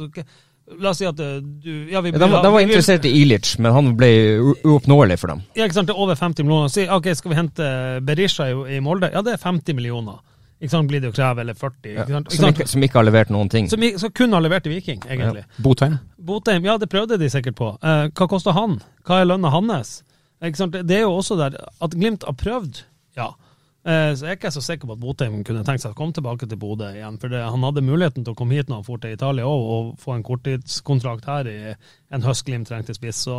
la oss si at eh, du ja, vi, Ja, de, var- de var interessert i Ilic, men han ble uoppnåelig for dem. Ja, ikke sant, det er over 50 millioner. Si, ok, Skal vi hente Berisha i, i Molde? Ja, det er 50 millioner. Ikke sant, Blir det å kreve, eller 40. Ikke sant? Ikke som, ikke, som ikke har levert noen ting. Som, som kun har levert til Viking, egentlig. Botheim. Botheim, ja, det prøvde de sikkert på. Eh, hva koster han? Hva er lønna hans? Ikke sant? Det er jo også der at Glimt har prøvd, ja. Eh, så jeg er ikke så sikker på at Botheim kunne tenkt seg å komme tilbake til Bodø igjen. For det, han hadde muligheten til å komme hit når han dro til Italia òg, og få en korttidskontrakt her i en høst Glimt trengte spiss. Så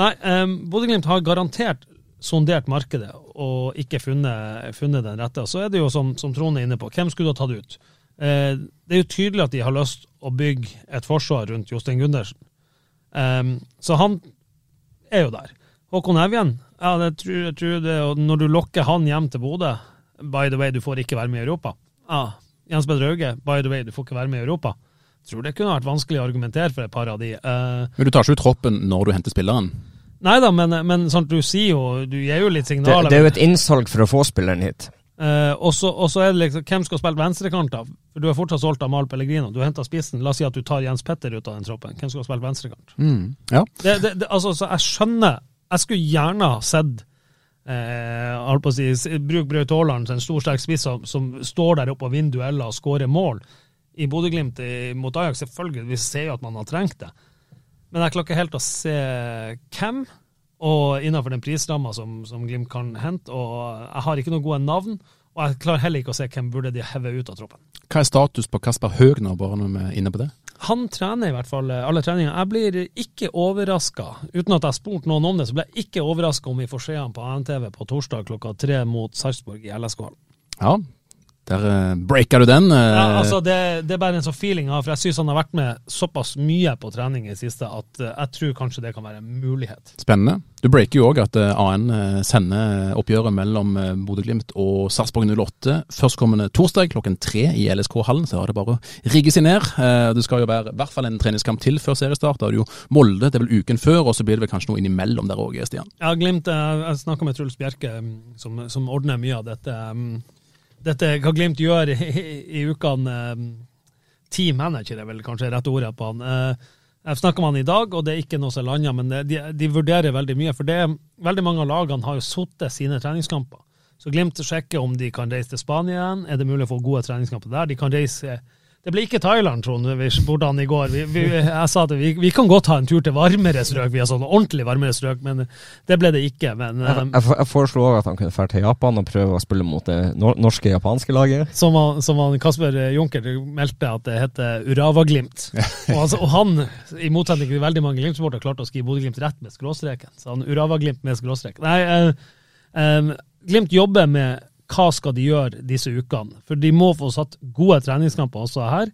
nei, eh, Bodø-Glimt har garantert sondert markedet og ikke funnet, funnet den rette. Så er det jo som, som Trond er inne på, hvem skulle du ha tatt ut? Eh, det er jo tydelig at de har lyst å bygge et forsvar rundt Jostein Gundersen. Em, så han er jo der. Håkon Evjen, ja, det tror, jeg tror det, og når du lokker han hjem til Bodø By the way, du får ikke være med i Europa. Ja, Jens Peder Hauge, by the way, du får ikke være med i Europa. Jeg tror det kunne vært vanskelig å argumentere for et par av de. Eh, Men du tar ikke ut troppen når du henter spilleren. Nei da, men, men sånn, du sier jo Du gir jo litt signaler. det er jo et innsalg for å få spilleren hit. Uh, og så er det liksom hvem skal spille venstrekant du er fortsatt solgt av Mal Pellegrino. Du henter spissen. La oss si at du tar Jens Petter ut av den troppen. Hvem skal spille venstrekant? Mm. Ja. Det, det, det, altså, så jeg skjønner Jeg skulle gjerne ha sett eh, på å si, Bruk Braut Haaland, en stor, sterk spiss som, som står der oppe og vinner dueller og skårer mål. I Bodø-Glimt mot Ajax, selvfølgelig, vi ser jo at man har trengt det. Men jeg klarer ikke helt å se hvem, og innenfor den prisramma som, som Glimt kan hente. Og jeg har ikke noen gode navn, og jeg klarer heller ikke å se hvem burde de heve ut av troppen. Hva er status på Kasper Høgner, bare når vi er inne på det? Han trener i hvert fall eh, alle treninger. Jeg blir ikke overraska, uten at jeg har spurt noen om det, så blir jeg ikke overraska om vi får se han på ANTV på torsdag klokka tre mot Sarpsborg i LSK-hallen. Ja, der uh, breaka du den. Uh, Ja, altså det, det er bare en sånn feeling har, for jeg syns han har vært med såpass mye på trening i det siste at uh, jeg tror kanskje det kan være en mulighet. Spennende. Du breaker jo òg at eh, AN eh, sender oppgjøret mellom eh, Bodø-Glimt og Sarpsborg 08 førstkommende torsdag klokken tre i LSK-hallen. Så er det bare å rigge seg ned. Eh, Det skal jo være i hvert fall en treningskamp til før seriestart. Da er det jo Molde, det er vel uken før, og så blir det vel kanskje noe innimellom der òg, Stian. Ja, Glimt. eh, jeg snakka med Truls Bjerke, mm, som, som ordner mye av dette. Dette hva Glimt gjør i, i, ukene. mm, Team manager er vel kanskje rette ordet på han. Eh, Jeg snakka med han i dag, og det er ikke noe som lander, men de, de vurderer veldig mye. For det, veldig mange av lagene har jo sittet sine treningskamper. Så Glimt sjekker om de kan reise til Spania igjen. Er det mulig å få gode treningskamper der? De kan reise Det blir ikke Thailand, Trond, vi spurte han i går. Vi, vi, jeg sa at vi, vi kan godt ta en tur til varmere strøk, vi har sånn ordentlig varmere strøk, men det ble det ikke. Men Jeg, eh, jeg, jeg foreslo også at han kunne dra til Japan og prøve å spille mot det norske japanske laget. som, han, som han Kasper Junker meldte at det heter Urava-Glimt. Og, altså, og han, i motsetning til veldig mange Glimt-sportere, klarte å skrive Bodø-Glimt rett med skråstreken. Så han Urava-Glimt med skråstrek. Nei, eh, eh, Glimt jobber med hva skal de gjøre disse ukene. For de må få satt gode treningskamper også her.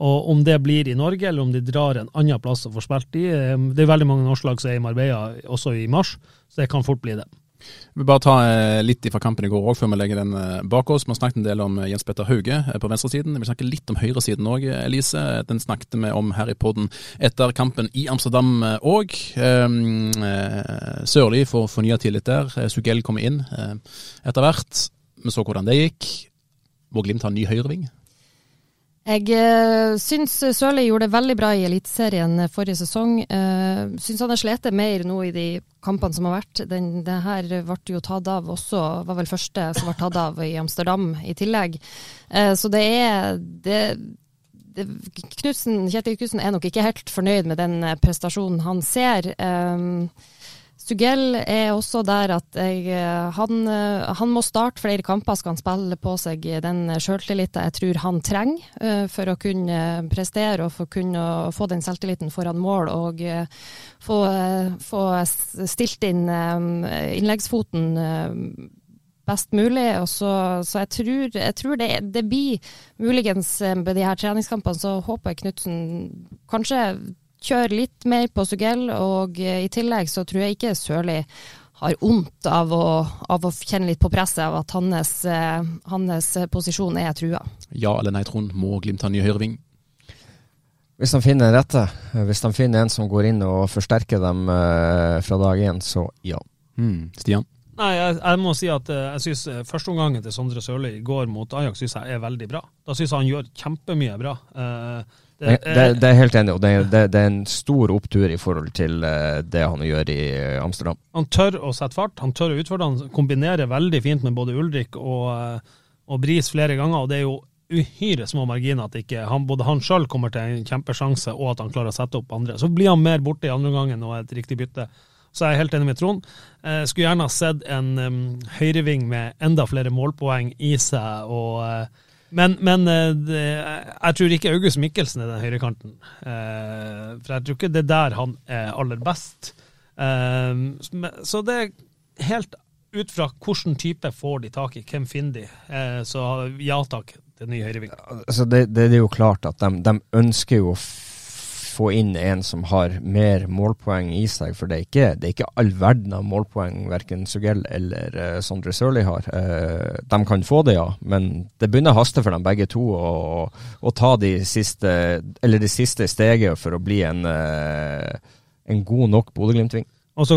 Og om det blir i Norge, eller om de drar en annen plass og får spilt eh, Det er veldig mange norske lag som er i Marbella også i mars, så det kan fort bli det. Vi vil bare ta eh, litt fra kampen i går òg, før vi legger den eh, bak oss. Vi har snakket en del om eh, Jens Petter Hauge på venstresiden. Vi snakker litt om høyresiden òg, Elise. Den snakket vi om her i podden etter kampen i Amsterdam òg. Sørli får fornya tillit der. Sugell kommer inn etter hvert. Vi så hvordan det gikk. Vår Glimt har en ny høyreving. Jeg uh, syns Sørli gjorde det veldig bra i Eliteserien forrige sesong. Uh, syns han har slitt mer nå i de kampene som har vært. Den, det her ble jo tatt av også, var vel første som ble tatt av i Amsterdam i tillegg. Så det er det, det, Knudsen, Kjetil Knutsen er nok ikke helt fornøyd med den eh, prestasjonen han ser. Um, Sugell er også der at jeg, eh, han, eh, han må starte flere kamper skal han spille på seg den selvtilliten jeg tror han trenger eh, for å kunne prestere og for kunne få den selvtilliten foran mål og få, få stilt inn innleggsfoten best mulig. Og så, så jeg tror, jeg tror det, det blir muligens med de her treningskampene, så håper jeg Knutsen kanskje kjører litt mer på Sugell, og eh, i tillegg så tror jeg ikke Sørli har vondt av av å kjenne litt på presset av at hans, eh, hans posisjon er trua. Ja eller nei, Trond? Må Glimt ha ny høyreving? Hvis de finner den rette, hvis de finner en som går inn og forsterker dem eh, fra dag én, så ja. Mm. Stian? Nei, jeg, jeg må si at jeg syns førsteomgangen til Sondre Sørli i går mot Ajax synes jeg er veldig bra. Da syns jeg han gjør kjempemye bra. Uh, det, det, det, er helt enig, og det, det, er en stor opptur i forhold til det han gjør i Amsterdam. Han tør å sette fart, han tør å utfordre. Han kombinerer veldig fint med både Ulrik og, og Bris flere ganger. og det er jo uhyre små marginer at ikke han, både han sjøl kommer til en kjempesjanse, og at han klarer å sette opp andre. Så blir han mer borte i andre gangen og et riktig bytte. Så jeg er helt enig med Trond. Jeg skulle gjerne ha sett en um, høyreving med enda flere målpoeng i seg. og uh, men, men det, jeg tror ikke August Mikkelsen er den høyrekanten. Uh, for jeg tror ikke det er der han er aller best. Uh, så det er helt ut fra hvilken type får de tak i, hvem finner de. Så ja takk til ny høyreving. Altså det, det, er jo klart at de, de ønsker jo å få inn en som har mer målpoeng i seg. For det er ikke, det er ikke all verden av målpoeng verken Sugell eller uh, Sondre Sørli har. Uh, de kan få det, ja, men det begynner å haste for dem begge to å, ta de siste, det siste steget for å bli en, uh, en god nok Bodø-Glimt-ving. Og så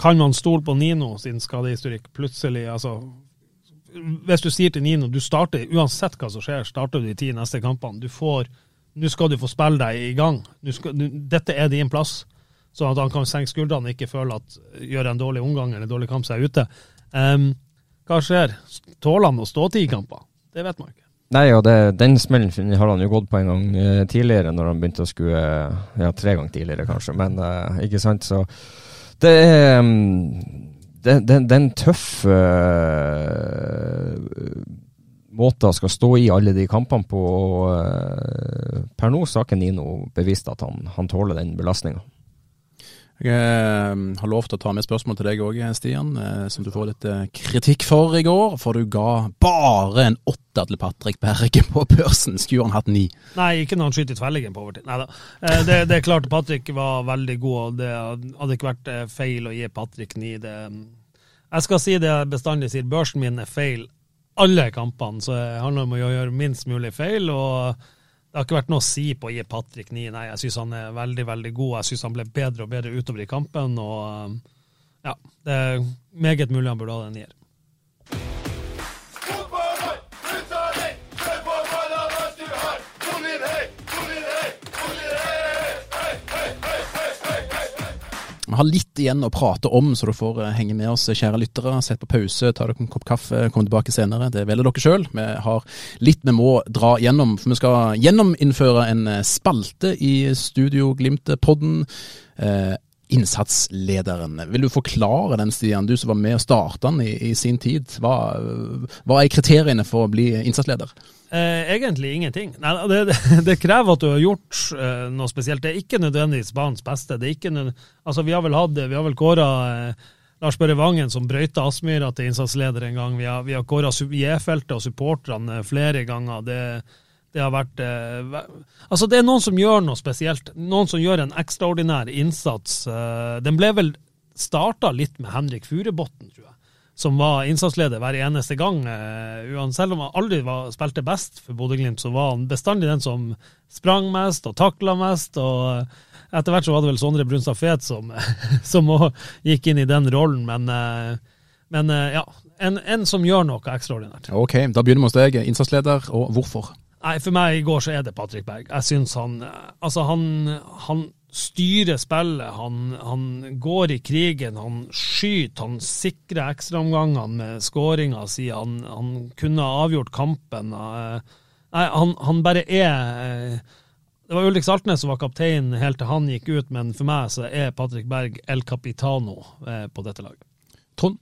kan man stole på Nino sin skadehistorikk plutselig. altså hvis du sier til Nino du starter, uansett hva som skjer, starter du de ti neste kampene. Du får nå skal du få spille deg i gang. Skal, nu, dette er din plass. Sånn at han kan senke skuldrene og ikke føle at gjør en dårlig omgang eller en dårlig kamp, så er ute. Um, hva skjer? Tåler han å stå ti kamper? Det vet man ikke. Nei, og det, den smellen har han jo gått på en gang eh, tidligere, når han begynte å skue Ja, tre ganger tidligere, kanskje, men eh, ikke sant, så Det er um, den, det, den er en tøff uh, måter skal stå i alle de kampene på. Og, uh, per nå har ikke Nino bevist at han, han tåler den belastninga. Jeg uh, har lov til å ta med spørsmål til deg òg, Stian, uh, som du får litt kritikk for i går. For du ga bare en åtte til Patrick Berge på børsen. Skulle han hatt ni? Nei, ikke når han skyter i på overtid. Neida. Det, det, er klart Patrick var veldig god, og det hadde ikke vært feil å gi Patrick ni. Det, jeg skal si det jeg bestandig sier, børsen min er feil alle kampene. Så det handler om å gjøre minst mulig feil. og det har ikke vært noe å si på å gi Patrick 9. Nei, jeg syns han er veldig veldig god. Jeg syns han ble bedre og bedre utover i kampen. og ja, Det er meget mulig han burde ha den nier. Vi har litt igjen å prate om, så du får eh, henge med oss, kjære lyttere. Sett på pause, ta dere en kopp kaffe, kom tilbake senere. Det velger dere sjøl. Vi har litt vi må dra gjennom, for vi skal gjennominnføre en eh, spalte i Studio Glimt-podden. Eh, innsatslederen. Vil du forklare den, Stian, du som var med og starta den i, i, sin tid. Hva, hva er kriteriene for å bli innsatsleder? Eh, egentlig ingenting. Nei, det, det, krever at du har gjort eh, noe spesielt. Det er ikke nødvendigvis banens beste. Altså, vi har vel hatt, vi har vel kåra eh, Lars Børre Vangen som brøyta Aspmyra til innsatsleder en gang. Vi har, vi har kåra J-feltet og supporterne flere ganger. Det, det har vært eh, Altså, det er noen som gjør noe spesielt. Noen som gjør en ekstraordinær innsats. Eh, den ble vel starta litt med Henrik Furubotn, tror jeg som var innsatsleder hver eneste gang. Uh, selv om han aldri var, spilte best for Bodø-Glimt, så var han bestandig den som sprang mest og takla mest. og uh, Etter hvert så var det vel Sondre Brunstad Fet som, som gikk inn i den rollen, men, uh, men ja. En, en, som gjør noe ekstraordinært. Ok, Da begynner vi hos deg. Innsatsleder, og hvorfor? Nei, For meg i går så er det Patrick Berg. Jeg syns han Altså, han, han styrer spillet, han, han, går i krigen, han skyter, han sikrer ekstraomgangene med skåringa si, han, han, kunne avgjort kampen. Eh, nei, han, han bare er eh, Det var Ulrik Saltnes som var kaptein helt til han gikk ut, men for meg så er Patrick Berg el capitano eh, på dette laget. Trond?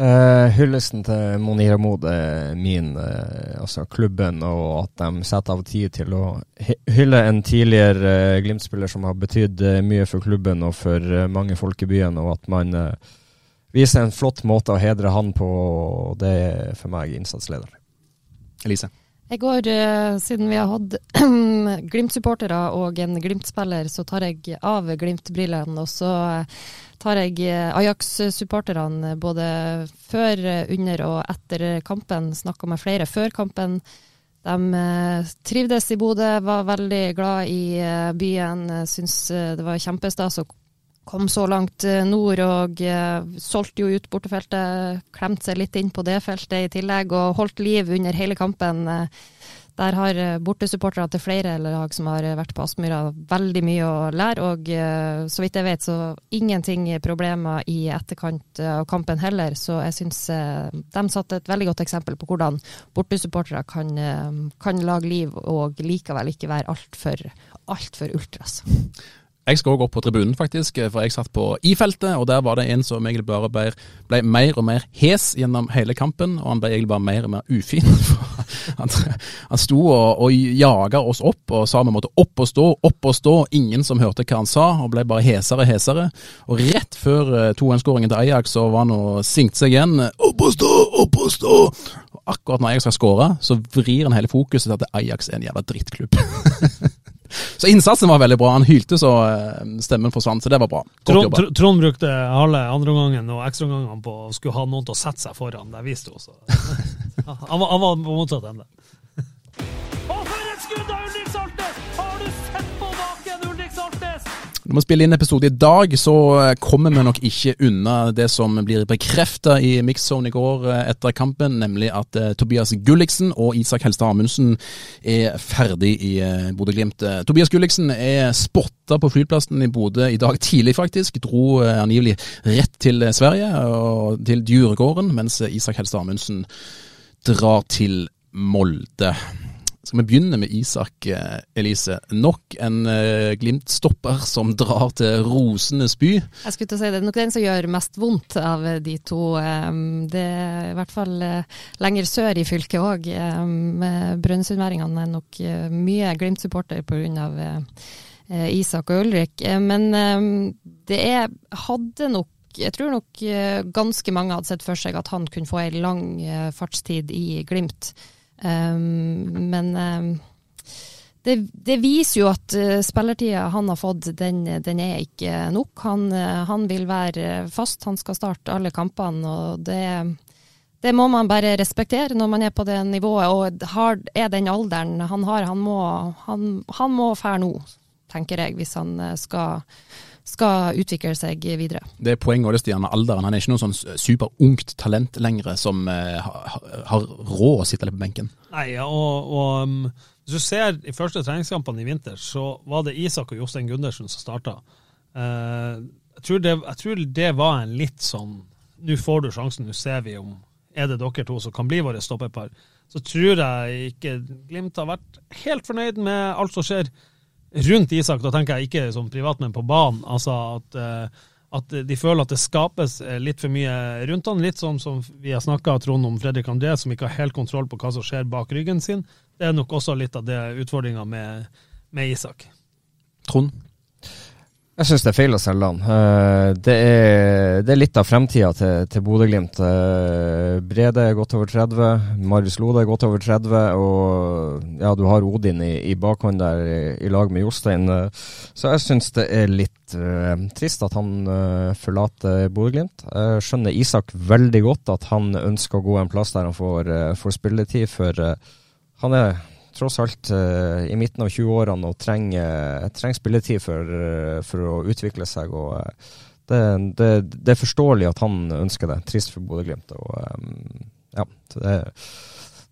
Uh, hyllesten til Monira Mod er min, uh, altså klubben, og at de setter av tid til å hylle en tidligere uh, Glimt-spiller som har betydd uh, mye for klubben og for mange folk i byen, og at man viser en flott måte å hedre han på. og Det er for meg innsatsleder. Elise? Jeg går, siden vi har hatt Glimt-supportere og en Glimt-spiller, så tar jeg av Glimt-brillene. Og så tar jeg eh, Ajax-supporterne både før, under og etter kampen. Snakka med flere før kampen. De eh, trivdes i Bodø, var veldig glad i eh, byen. eh, Syns eh, det var kjempestas å komme så langt eh, nord, og eh, solgte jo ut bortefeltet. Klemte seg litt inn på det feltet i tillegg, og holdt liv under hele kampen. Der har eh, bortesupportere til flere lag som har eh, vært på Aspmyra veldig mye å lære, og eh, så vidt jeg vet så ingenting problemer i etterkant av kampen heller. Så jeg syns de satte et veldig godt eksempel på hvordan bortesupportere kan, kan lage liv og likevel ikke være altfor alt for ultras. Jeg skal òg opp på tribunen, faktisk, for jeg satt på i-feltet, og der var det en som egentlig bare ble, ble mer og mer hes gjennom hele kampen, og han ble egentlig bare mer og mer ufin. han, han sto og, og jaga oss opp og sa vi måtte opp og stå, opp og stå. Ingen som hørte hva han sa, og ble bare hesere og hesere. Og rett før eh, 2-1-skåringen til Ajax, så var han og sinkte seg igjen. Opp og stå, opp og stå! Og akkurat når Ajax skal skåre, så vrir han hele fokuset til at Ajax er en jævla drittklubb. Så innsatsen var veldig bra. Han hylte så eh, stemmen forsvant, så det var bra. Trond, Trond brukte halve andreomgangen og ekstraomgangene på å skulle ha noen til å sette seg foran. Det viste sto. også. Han, var, han var på motsatt ende. Når vi spiller inn episode i dag, så eh, kommer vi nok ikke unna det som blir bekrefta i mixzone i går eh, etter kampen, nemlig at eh, Tobias Gulliksen og Isak Helstad Amundsen er ferdig i Bodø-Glimt. Tobias Gulliksen er spotta på flyplassen i Bodø i dag tidlig, faktisk. Dro angivelig rett til Sverige og til Djuregården, mens Isak Helstad Amundsen drar til Molde. Skal vi begynne med Isak eh, Elise. Nok en eh, Glimt-stopper som drar til rosenes by. Jeg skulle til å si Det er nok den som gjør mest vondt av de to. Um, Det er i hvert fall eh, lenger sør i fylket òg. Brønnøysundværingene er nok eh, mye Glimt-supporter pga. eh, Isak og Ulrik. Eh, Men um, det er, hadde nok jeg tror nok eh, ganske mange hadde sett for seg at han kunne få ei lang eh, fartstid i Glimt. Um, men um, det, det viser jo at uh, spillertida han har fått, den, den er ikke nok. Han, eh, han vil være fast, han skal starte alle kampene. og det, det må man bare respektere når man er på det nivået og har, er den alderen han har. Han må, han, han må fære nå, tenker jeg, hvis han eh, skal, skal utvikle seg videre. Det er poenget også, Stian, med alderen. Han er ikke noe sånn superungt talent lenger som uh, har, har råd å sitte litt på benken. Nei, og, og um, hvis du ser i første treningskampene i vinter, så var det Isak og Jostein Gundersen som starta. jeg, tror det, jeg tror det var en litt sånn Nå får du sjansen, nå ser vi om er det dere to som kan bli våre stopperpar. Så tror jeg ikke Glimt har vært helt fornøyd med alt som skjer rundt Isak. Da tenker jeg ikke som privat, men på banen. Altså at, eh, at de føler at det skapes eh, litt for mye rundt han. Litt sånn som vi har snakka Trond om Fredrik André, som ikke har helt kontroll på hva som skjer bak ryggen sin. Det er nok også litt av det utfordringa med, med Isak. Trond? Jeg syns det er feil å selge han. Eh, Det er, det er litt av fremtida til, til Bodø-Glimt. Eh, Brede er godt over 30, Marius Lode er godt over 30, og ja, du har Odin i, i bakhånd der i, i lag med Jostein. Eh, Så jeg syns det er litt uh, trist at han uh, forlater Bodø-Glimt. Jeg skjønner Isak veldig godt at han ønsker å gå en plass der han får, uh, får spilletid, for han er tross alt eh, i midten av 20-årene og trenger, trenger spilletid for, eh, for å utvikle seg. og eh, det, det, det er forståelig at han ønsker det. Trist for Bodø-Glimt. ja, det,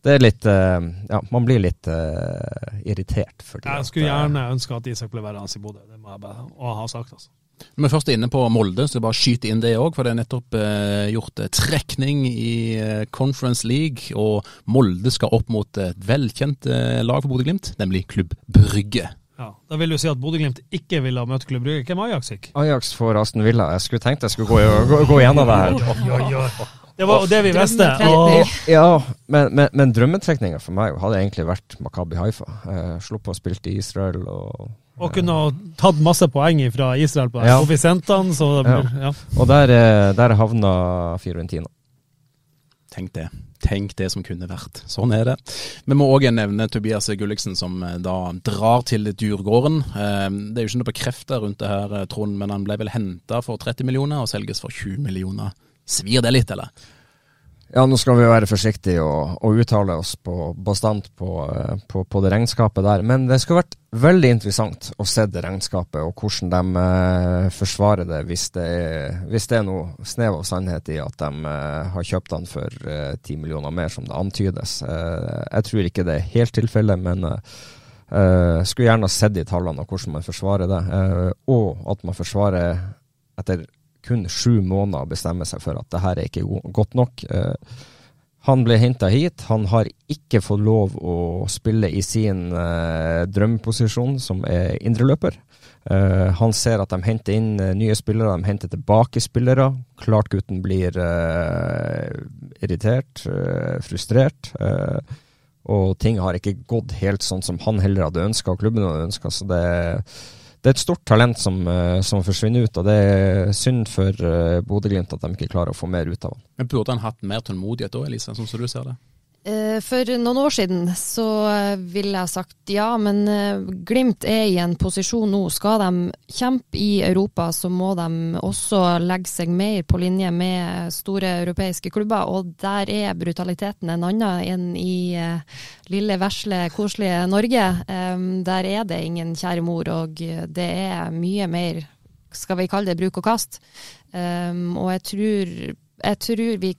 det er litt Ja, man blir litt uh, irritert. Jeg skulle gjerne ønske at Isak ble værende i Bodø. Det må jeg bare og ha sagt, altså. Når vi først er inne på Molde, så bare skyte inn det òg. For det er nettopp eh, gjort eh, trekning i eh, Conference League, og Molde skal opp mot et velkjent eh, lag for Bodø-Glimt, nemlig Klubb Brygge. Ja, Da vil du si at Bodø-Glimt ikke ville ha møtt Klubb Brygge. Hvem Ajax gikk? Ajax for Aston Villa. Jeg skulle tenkt jeg skulle gå, gå, gå gjennom det her. Det var jo det vi visste. Ja, men, men, men drømmetrekninga for meg hadde egentlig vært Makabi Haifa. Slo på å spille i Israel og og kunne ha tatt masse poeng fra Israel på Ja. koeffisientene. Så ja. Og der, eh, der havna Fiorentina. Tenk det. Tenk det som kunne vært. Sånn er det. Vi må òg nevne Tobias Gulliksen, som eh, da drar til Djurgården. Eh, Det er jo ikke noe bekrefta rundt det her, Trond, men han ble vel henta for 30 millioner og selges for 20 millioner. Svir det litt, eller? Ja, nå skal vi være forsiktige og, og uttale oss på, bastant på, eh, på, på, det regnskapet der. Men det skulle vært veldig interessant å se det regnskapet, og hvordan de eh, forsvarer det hvis, det er, hvis det er noe snev av sannhet i at de eh, har kjøpt den for eh, ti millioner mer, som det antydes. Eh, jeg tror ikke det er helt tilfellet, men eh, skulle gjerne sett de tallene og hvordan man forsvarer det. og at man forsvarer etter kun sju måneder å bestemme seg for at det her er ikke godt nok. Eh, han ble henta hit. Han har ikke fått lov å spille i sin eh, drømmeposisjon, som er indreløper. Uh, han ser at de henter inn nye spillere, de henter tilbake spillere. Klart gutten blir irritert, frustrert. og ting har ikke gått helt sånn som han heller hadde ønska, og klubben hadde ønska. Så det det er et stort talent som, eh, som, forsvinner ut, og det er synd for uh, Bodø-Glimt at de ikke klarer å få mer ut av han. Men Burde han hatt mer tålmodighet da, Elise, sånn som du ser det? Eh, for noen år siden så ville jeg sagt ja, men eh, Glimt er i en posisjon nå. Skal de kjempe i Europa, så må de også legge seg mer på linje med store europeiske klubber. Og der er brutaliteten en annen enn i eh, lille, vesle, koselige Norge. Der er det ingen kjære mor, og det er mye mer, skal vi kalle det, bruk og kast. Og jeg tror, jeg tror vi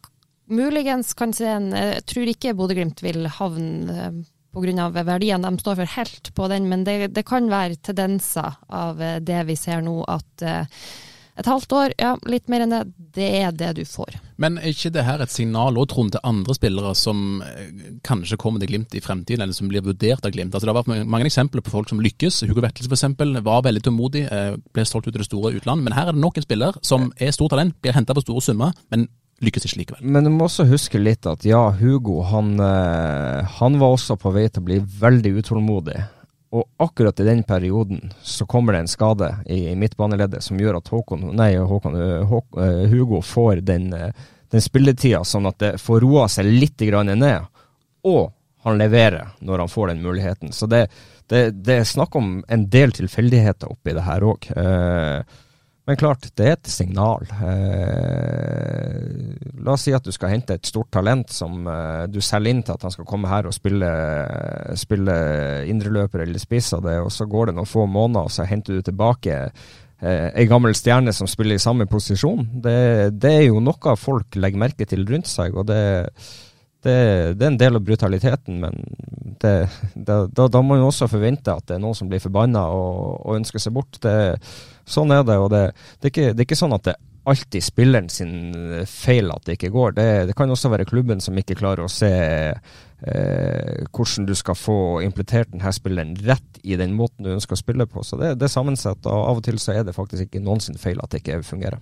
muligens kan se en Jeg tror ikke Bodø-Glimt vil havne eh, pga. verdiene de står for helt på den, men det, det, kan være tendenser av eh, det vi ser nå, at eh, et halvt år, ja, litt mer enn det, det er det du får. Men er ikke det her et signal også, Trond, til andre spillere som kanskje kommer til Glimt i fremtiden, eller som blir vurdert av Glimt? Altså, det har vært mange eksempler på folk som lykkes. Hugo Vetlesen f.eks. var veldig tålmodig, ble solgt ut i det store utland. Men her er det nok en spiller som er stort talent, blir henta på store summer, men lykkes ikke likevel. Men du må også huske litt at ja, Hugo han, eh, han var også på vei til å bli veldig utålmodig. Og akkurat i den perioden så kommer det en skade i, i midtbaneleddet som gjør at Håkon, nei, Håkon, eh, uh, Hugo får den, den spilletida, sånn at det får roa seg litt ned. Og han leverer når han får den muligheten. Så det, det, det er snakk om en del tilfeldigheter oppi det her òg. Uh, men klart, det er et signal. Eh, la oss si at du skal hente et stort talent som eh, du selger inn til at han skal komme her og spille, spille indreløper eller spiss av det, og så går det noen få måneder, og så henter du tilbake eh, ei gammel stjerne som spiller i samme posisjon. Det, det, er jo noe folk legger merke til rundt seg, og det, det, det er en del av brutaliteten, men da, da, må man også forvente at det er noen som blir forbanna og, og ønsker seg bort. Det Sånn er det. og det, det, er ikke, det, er ikke, sånn at det alltid spilleren sin feil at det ikke går. Det, det kan også være klubben som ikke klarer å se eh, hvordan du skal få implementert denne spilleren rett i den måten du ønsker å spille på. Så det, det er sammensatt, og av og til så er det faktisk ikke noen sin feil at det ikke fungerer.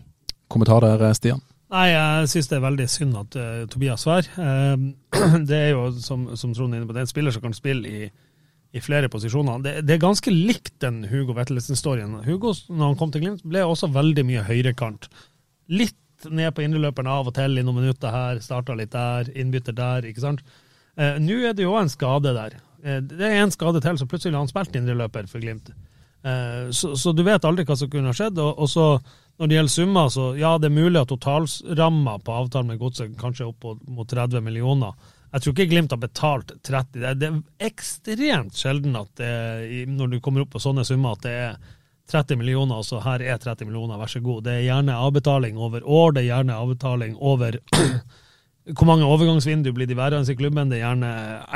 Kommentar der, Stian? Nei, jeg synes det er veldig synd at uh, Tobias Svær uh, Det er jo, som, som Trond er inne på, det er en spiller som kan spille i i flere posisjoner. Det, det er ganske likt den Hugo Vettelsen-storyen. Hugo, når han kom til Glimt, ble også veldig mye høyrekant. Litt ned på indreløperen av og til i noen minutter her, starta litt der, innbytter der, ikke sant. Uh, Nå er det jo en skade der. Eh, det er en skade til, så plutselig har han spilt indreløper for Glimt. Så, så, du vet aldri hva som kunne ha skjedd. Og, og, så når det gjelder summer, så ja, det er mulig at totalramma på avtalen med Godset kanskje er opp mot 30 millioner. Jeg tror ikke Glimt har betalt 30. Det er ekstremt sjelden at det, når du kommer opp på sånne summer, at det er 30 millioner, altså her er 30 millioner, vær så god. Det er gjerne avbetaling over år, det er gjerne avbetaling over hvor mange overgangsvindu blir de værende i klubben? Det er gjerne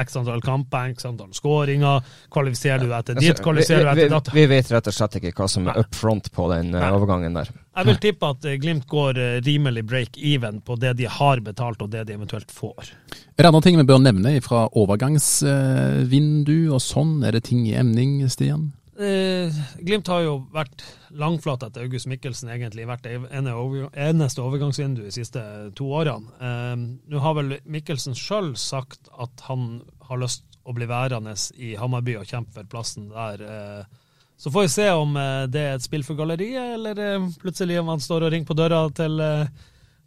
x antall kamper, x antall skåringer. Kvalifiserer du etter ditt, altså, kvalifiserer du etter datt? Vi, vet rett og slett ikke hva som er up front på den Nei. Eh, overgangen der. Jeg vil tippe at eh, Glimt går eh, rimelig break-even på det de har betalt, og det de eventuelt får. Er det andre ting vi bør nevne fra overgangsvindu og sånn? Er det ting i emning, Stian? Eh, Glimt har jo vært langflat etter August Mikkelsen, egentlig vært det eneste overgangsvinduet de siste to årene. Eh, Nå har vel Mikkelsen sjøl sagt at han har lyst å bli værende i Hammarby og kjempe for plassen der. Eh, så får vi se om eh, det er et spill for galleriet, eller eh, plutselig om han står og ringer på døra til, eh,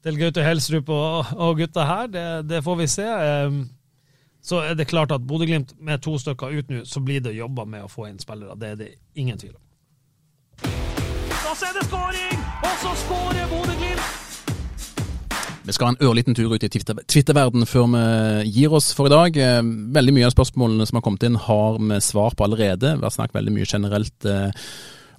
til Gaute Helsrup og, og, gutta her. Det, det får vi se så er det klart at Bodø-Glimt med to stykker ut nå, så blir det jobba med å få inn spillere. Det er det ingen tvil om. Så er det skåring, og så skårer Bodø-Glimt! Vi skal ha en ørliten tur ut i Twitter- Twitter-verden før vi gir oss for i dag. Eh, Veldig mye av spørsmålene som har kommet inn har vi svar på allerede. Vi har snakket veldig mye generelt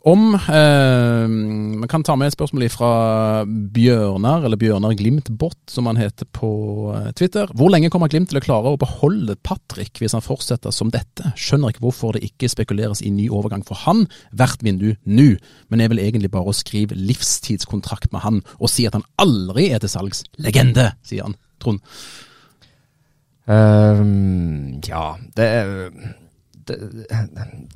eh, om. Eh, kan ta med et spørsmål fra Bjørnar, eller Bjørnar Glimt-bot, som han heter på eh, Twitter. Hvor lenge kommer Glimt til å klare å beholde Patrick hvis han fortsetter som dette? Skjønner ikke hvorfor det ikke spekuleres i ny overgang for han hvert vindu nå, men er vel egentlig bare skrive livstidskontrakt med han og si at han aldri er til salgs. Legende, sier han. Trond. Ehm, ja, det er det,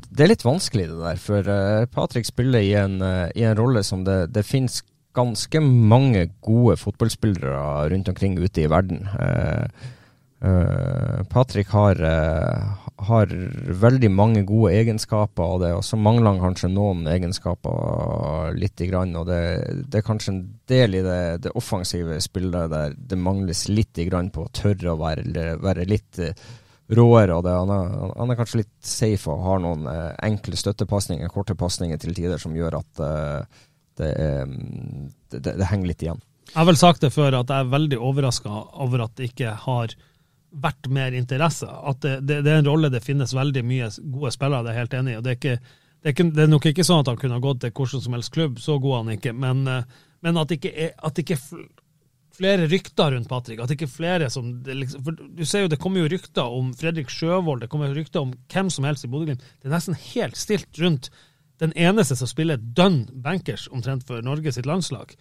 det er litt vanskelig det der, for eh, Patrick spiller i en, eh, i en rolle som det, det finnes ganske mange gode fotballspillere rundt omkring ute i verden. Eh, Patrick har, har veldig mange gode egenskaper, og, det, og så mangler han kanskje noen egenskaper lite grann. Og det, det er kanskje en del i det, det offensive spillet der det mangles lite grann på å tørre å være, være litt eh, råere. og det, han, er, han er kanskje litt safe og har noen eh, enkle støttepasninger, korte pasninger til tider, som gjør at eh, det, er, mm, det, det, henger litt igjen. Jeg har vel sagt det før, at jeg er veldig overraska over at det ikke har vært mer interesse. At det, det, er en rolle det finnes veldig mye gode spillere, det er jeg helt enig i. og det er, ikke, det, er nok ikke sånn at han kunne gått til hvordan som helst klubb, så god han ikke. Men, eh, men at det ikke ikke flere rykter rundt Patrick. At ikke er flere som liksom, for Du ser jo, det kommer jo rykter om Fredrik Sjøvold, det kommer rykter om hvem som helst i Bodø-Glimt. Det er nesten helt stilt rundt den eneste som spiller dønn bankers omtrent for Norge sitt landslag.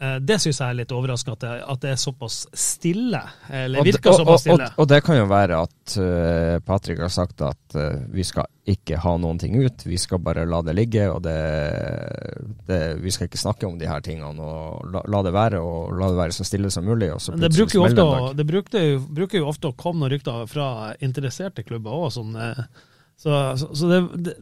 Eh, Det syns jeg er litt overraskende, at det, at det er såpass stille. Eller virker og, såpass stille. og, og det kan jo være at uh, Patrick har sagt at uh, vi skal ikke ha noen ting ut, vi skal bare la det ligge. og det, det, Vi skal ikke snakke om de her tingene. og La, la det være og la det være så stille som mulig. og så det bruker jo, ofte, å- det brukte, jo- bruker jo ofte å komme noen rykter fra interesserte klubber òg. Sånn, eh, så, så, så, det,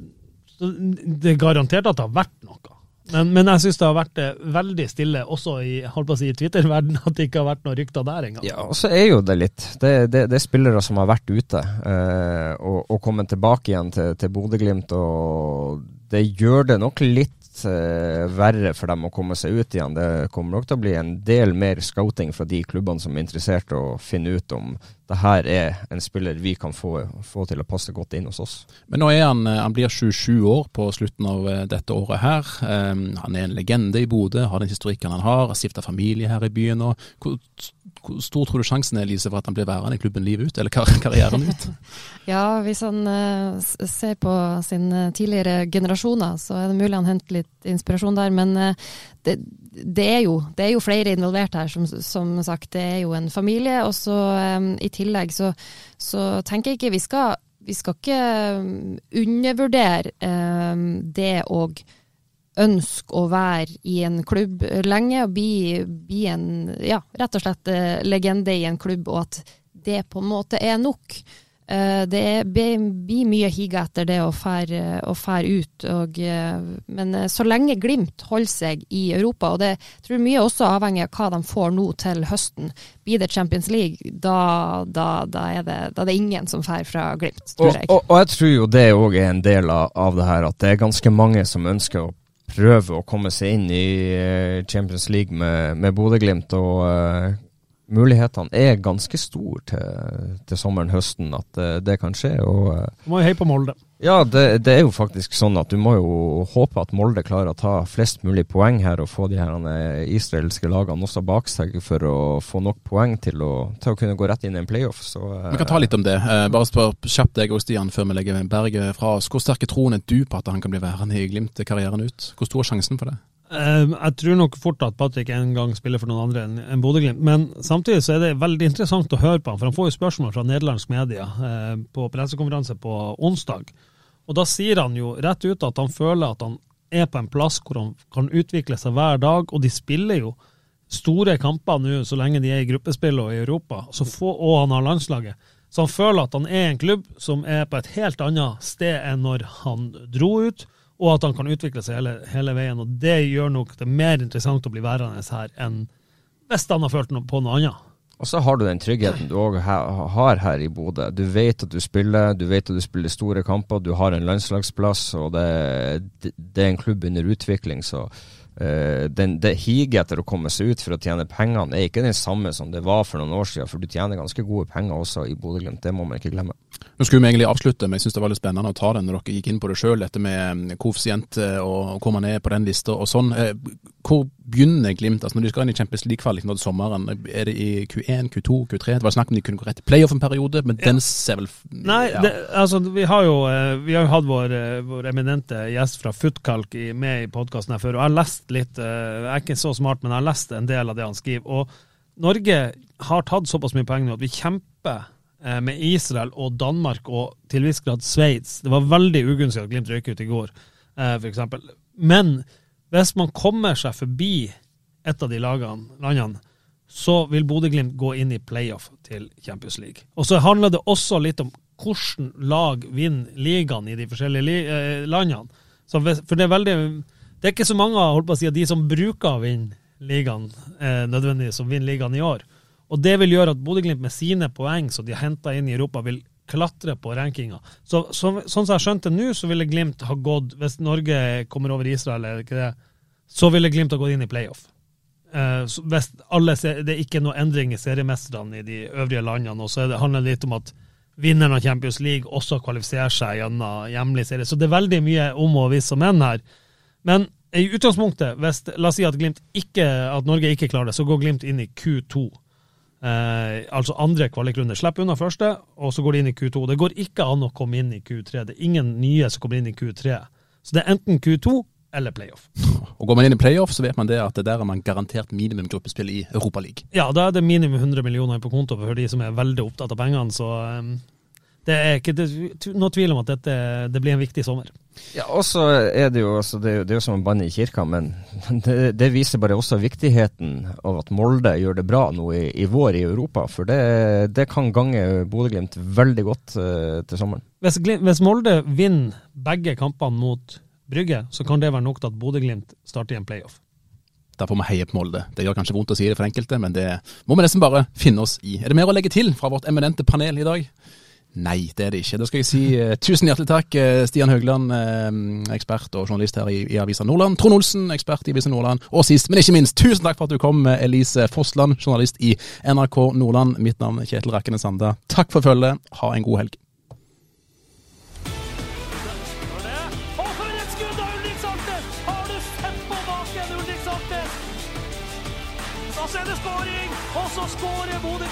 det er garantert at det har vært noe. Men, men jeg syns det har vært eh, veldig stille også i, si, Twitter-verdenen, at det ikke har vært noen rykter der engang. Ja, og så er jo det litt Det, det, det er spillere som har vært ute eh, og, og kommet tilbake igjen til, til Bodø-Glimt, og det gjør det nok litt eh, verre for dem å komme seg ut igjen. Det kommer nok til å bli en del mer scouting fra de klubbene som er interessert i å finne ut om det her er en spiller vi kan få, få til å passe godt inn hos oss. Men nå er han, eh, han blir 27 år på slutten av eh, dette året her. Um, han er en legende i Bodø, har den historikken han har, har stifta familie her i byen. Og hvor stor tror du sjansen er Lise, for at han blir værende i klubben livet ut, eller kar karrieren ut? Ja, hvis han uh, ser på sine tidligere generasjoner, så er det mulig han henter litt inspirasjon der. Men uh, det, det, er jo, det er jo flere involvert her, som, som sagt. Det er jo en familie. Og så um, i tillegg så, så tenker jeg ikke vi skal, vi skal ikke eh, undervurdere um, det å ønske å være i en klubb lenge og bli, bli en, ja, rett og slett eh, legende i en klubb, og at det på en måte er nok. Eh, Det blir mye higa etter det å fære å fære ut, og, eh, men så lenge Glimt holder seg i Europa, og det tror jeg mye også avhenger av hva de får nå til høsten. Blir det Champions League, da, da, da, er, det, da er det ingen som fær fra Glimt, tror Og, jeg. og, og jeg tror jo det òg er en del av, av det her, at det er ganske mange som ønsker å prøve å komme seg inn i eh, Champions League med, med Bodø-Glimt. Og eh, mulighetene er ganske store til, til sommeren-høsten at det, det kan skje. og... eh, Du må jo heie på Molde. ja, det, det er jo faktisk sånn at du må jo håpe at Molde klarer å ta flest mulig poeng her og få de her eh, israelske lagene også bak seg for å få nok poeng til å, til å kunne gå rett inn i en playoff. Så, eh, Vi kan ta litt om det. Eh, bare spør kjapt deg og Stian før vi legger Berget fra oss. Hvor sterke troen er du på at han kan bli værende i Glimt karrieren ut? Hvor stor er sjansen for det? Eh, Jeg tror nok fort at Patrick en gang spiller for noen andre enn en Bodø-Glimt. Men samtidig så er det veldig interessant å høre på han, for han får jo spørsmål fra nederlandsk media eh, på pressekonferanse på onsdag. Og da sier han jo rett ut at han føler at han er på en plass hvor han kan utvikle seg hver dag, og de spiller jo store kamper nå så lenge de er i gruppespill og i Europa, få, og han har landslaget. Så han føler at han er en klubb som er på et helt annet sted enn når han dro ut, og at han kan utvikle seg hele, hele veien. Og det gjør nok det mer interessant å bli værende her enn hvis han har følt noe på noe annet. Og så har du den tryggheten du òg har her i Bodø. Du vet at du spiller, du vet at du spiller store kamper, du har en landslagsplass, og det, det, er en klubb under utvikling. Så eh, den, det higet etter å komme seg ut for å tjene pengene er ikke den samme som det var for noen år siden, for du tjener ganske gode penger også i Bodø-Glimt. Det må man ikke glemme. Nå skulle vi egentlig avslutte, men jeg syns det var litt spennende å ta den når dere gikk inn på det sjøl, dette med koeffisient og hvor man er på den lista og sånn. Hvor begynner Glimt? Altså Når de skal inn i Champions League-kvalik nå til sommeren, er det i Q1, Q2, Q3? Det var snakk om de kunne gå rett i playoff en periode, men ja. den ser vel Nei, ja. det, altså vi har jo vi har hatt vår, vår eminente gjest fra Footkalk med i podkasten her før, og jeg har lest litt Jeg er ikke så smart, men jeg har lest en del av det han skriver. og Norge har tatt såpass mye poeng nå at vi kjemper med Israel og Danmark og til viss grad Sveits. Det var veldig ugunstig at Glimt røyk ut i går, f.eks. Men hvis man kommer seg forbi et av de lagene, landene, så vil Bodø-Glimt gå inn i playoff til Champions League. Og så handler det også litt om hvordan lag vinner ligaen i de forskjellige eh, landene. for det er veldig Det er ikke så mange holdt på å si, de som bruker å vinne ligaen, eh, nødvendigvis, som vinner ligaen i år. Og det vil gjøre at Bodø-Glimt med sine poeng som de har henta inn i Europa, vil klatre på rankinga. Så, så, sånn som jeg skjønte nå, så ville Glimt ha gått, hvis Norge kommer over Israel, eller ikke det, så ville Glimt ha gått inn i playoff. Uh, hvis alle, det er ikke noe endring i seriemesterne i de øvrige landene. og så det handler det litt om at vinneren av Champions League også kvalifiserer seg gjennom hjemlig serie. Så det er veldig mye om og hvis og men her. Men i utgangspunktet, hvis, la oss si at, ikke, at Norge ikke klarer det, så går Glimt inn i Q2. Eh, altså andre kvalikrunde. Slipper unna første, og så går de inn i Q2. Det går ikke an å komme inn i Q3. Det er ingen nye som kommer inn i Q3. Så det er enten Q2 eller playoff. Og Går man inn i playoff, så vet man det at det der er man garantert minimum gruppespill i Europaligaen. Ja, da er det minimum 100 millioner på konto for de som er veldig opptatt av pengene. Så um, det er ikke det, noe tvil om at dette, det blir en viktig sommer. Ja, og så er det jo, altså, det, det er jo som å banne i kirka, men det, det, viser bare også viktigheten av at Molde gjør det bra nå i, i vår i Europa. For det, det kan gange Bodø-Glimt veldig godt uh, til sommeren. Hvis, hvis, Molde vinner begge kampene mot Brygge, så kan det være nok til at Bodø-Glimt starter i en playoff. Da får vi heie på Molde. Det gjør kanskje vondt å si det for enkelte, men det må vi nesten bare finne oss i. Er det mer å legge til fra vårt eminente panel i dag? Nei, det er det ikke. Da skal jeg si uh, tusen hjertelig takk, uh, Stian Høgland, uh, ekspert og journalist her i, i Avisa Nordland. Trond Olsen, ekspert i Avisa Nordland. Og sist, men ikke minst, tusen takk for at du kom, Elise Fossland, journalist i NRK Nordland. Mitt navn er Kjetil Rakkene Sanda. Takk for følget. Ha en god helg. Og så skårer Bodø-Glimt!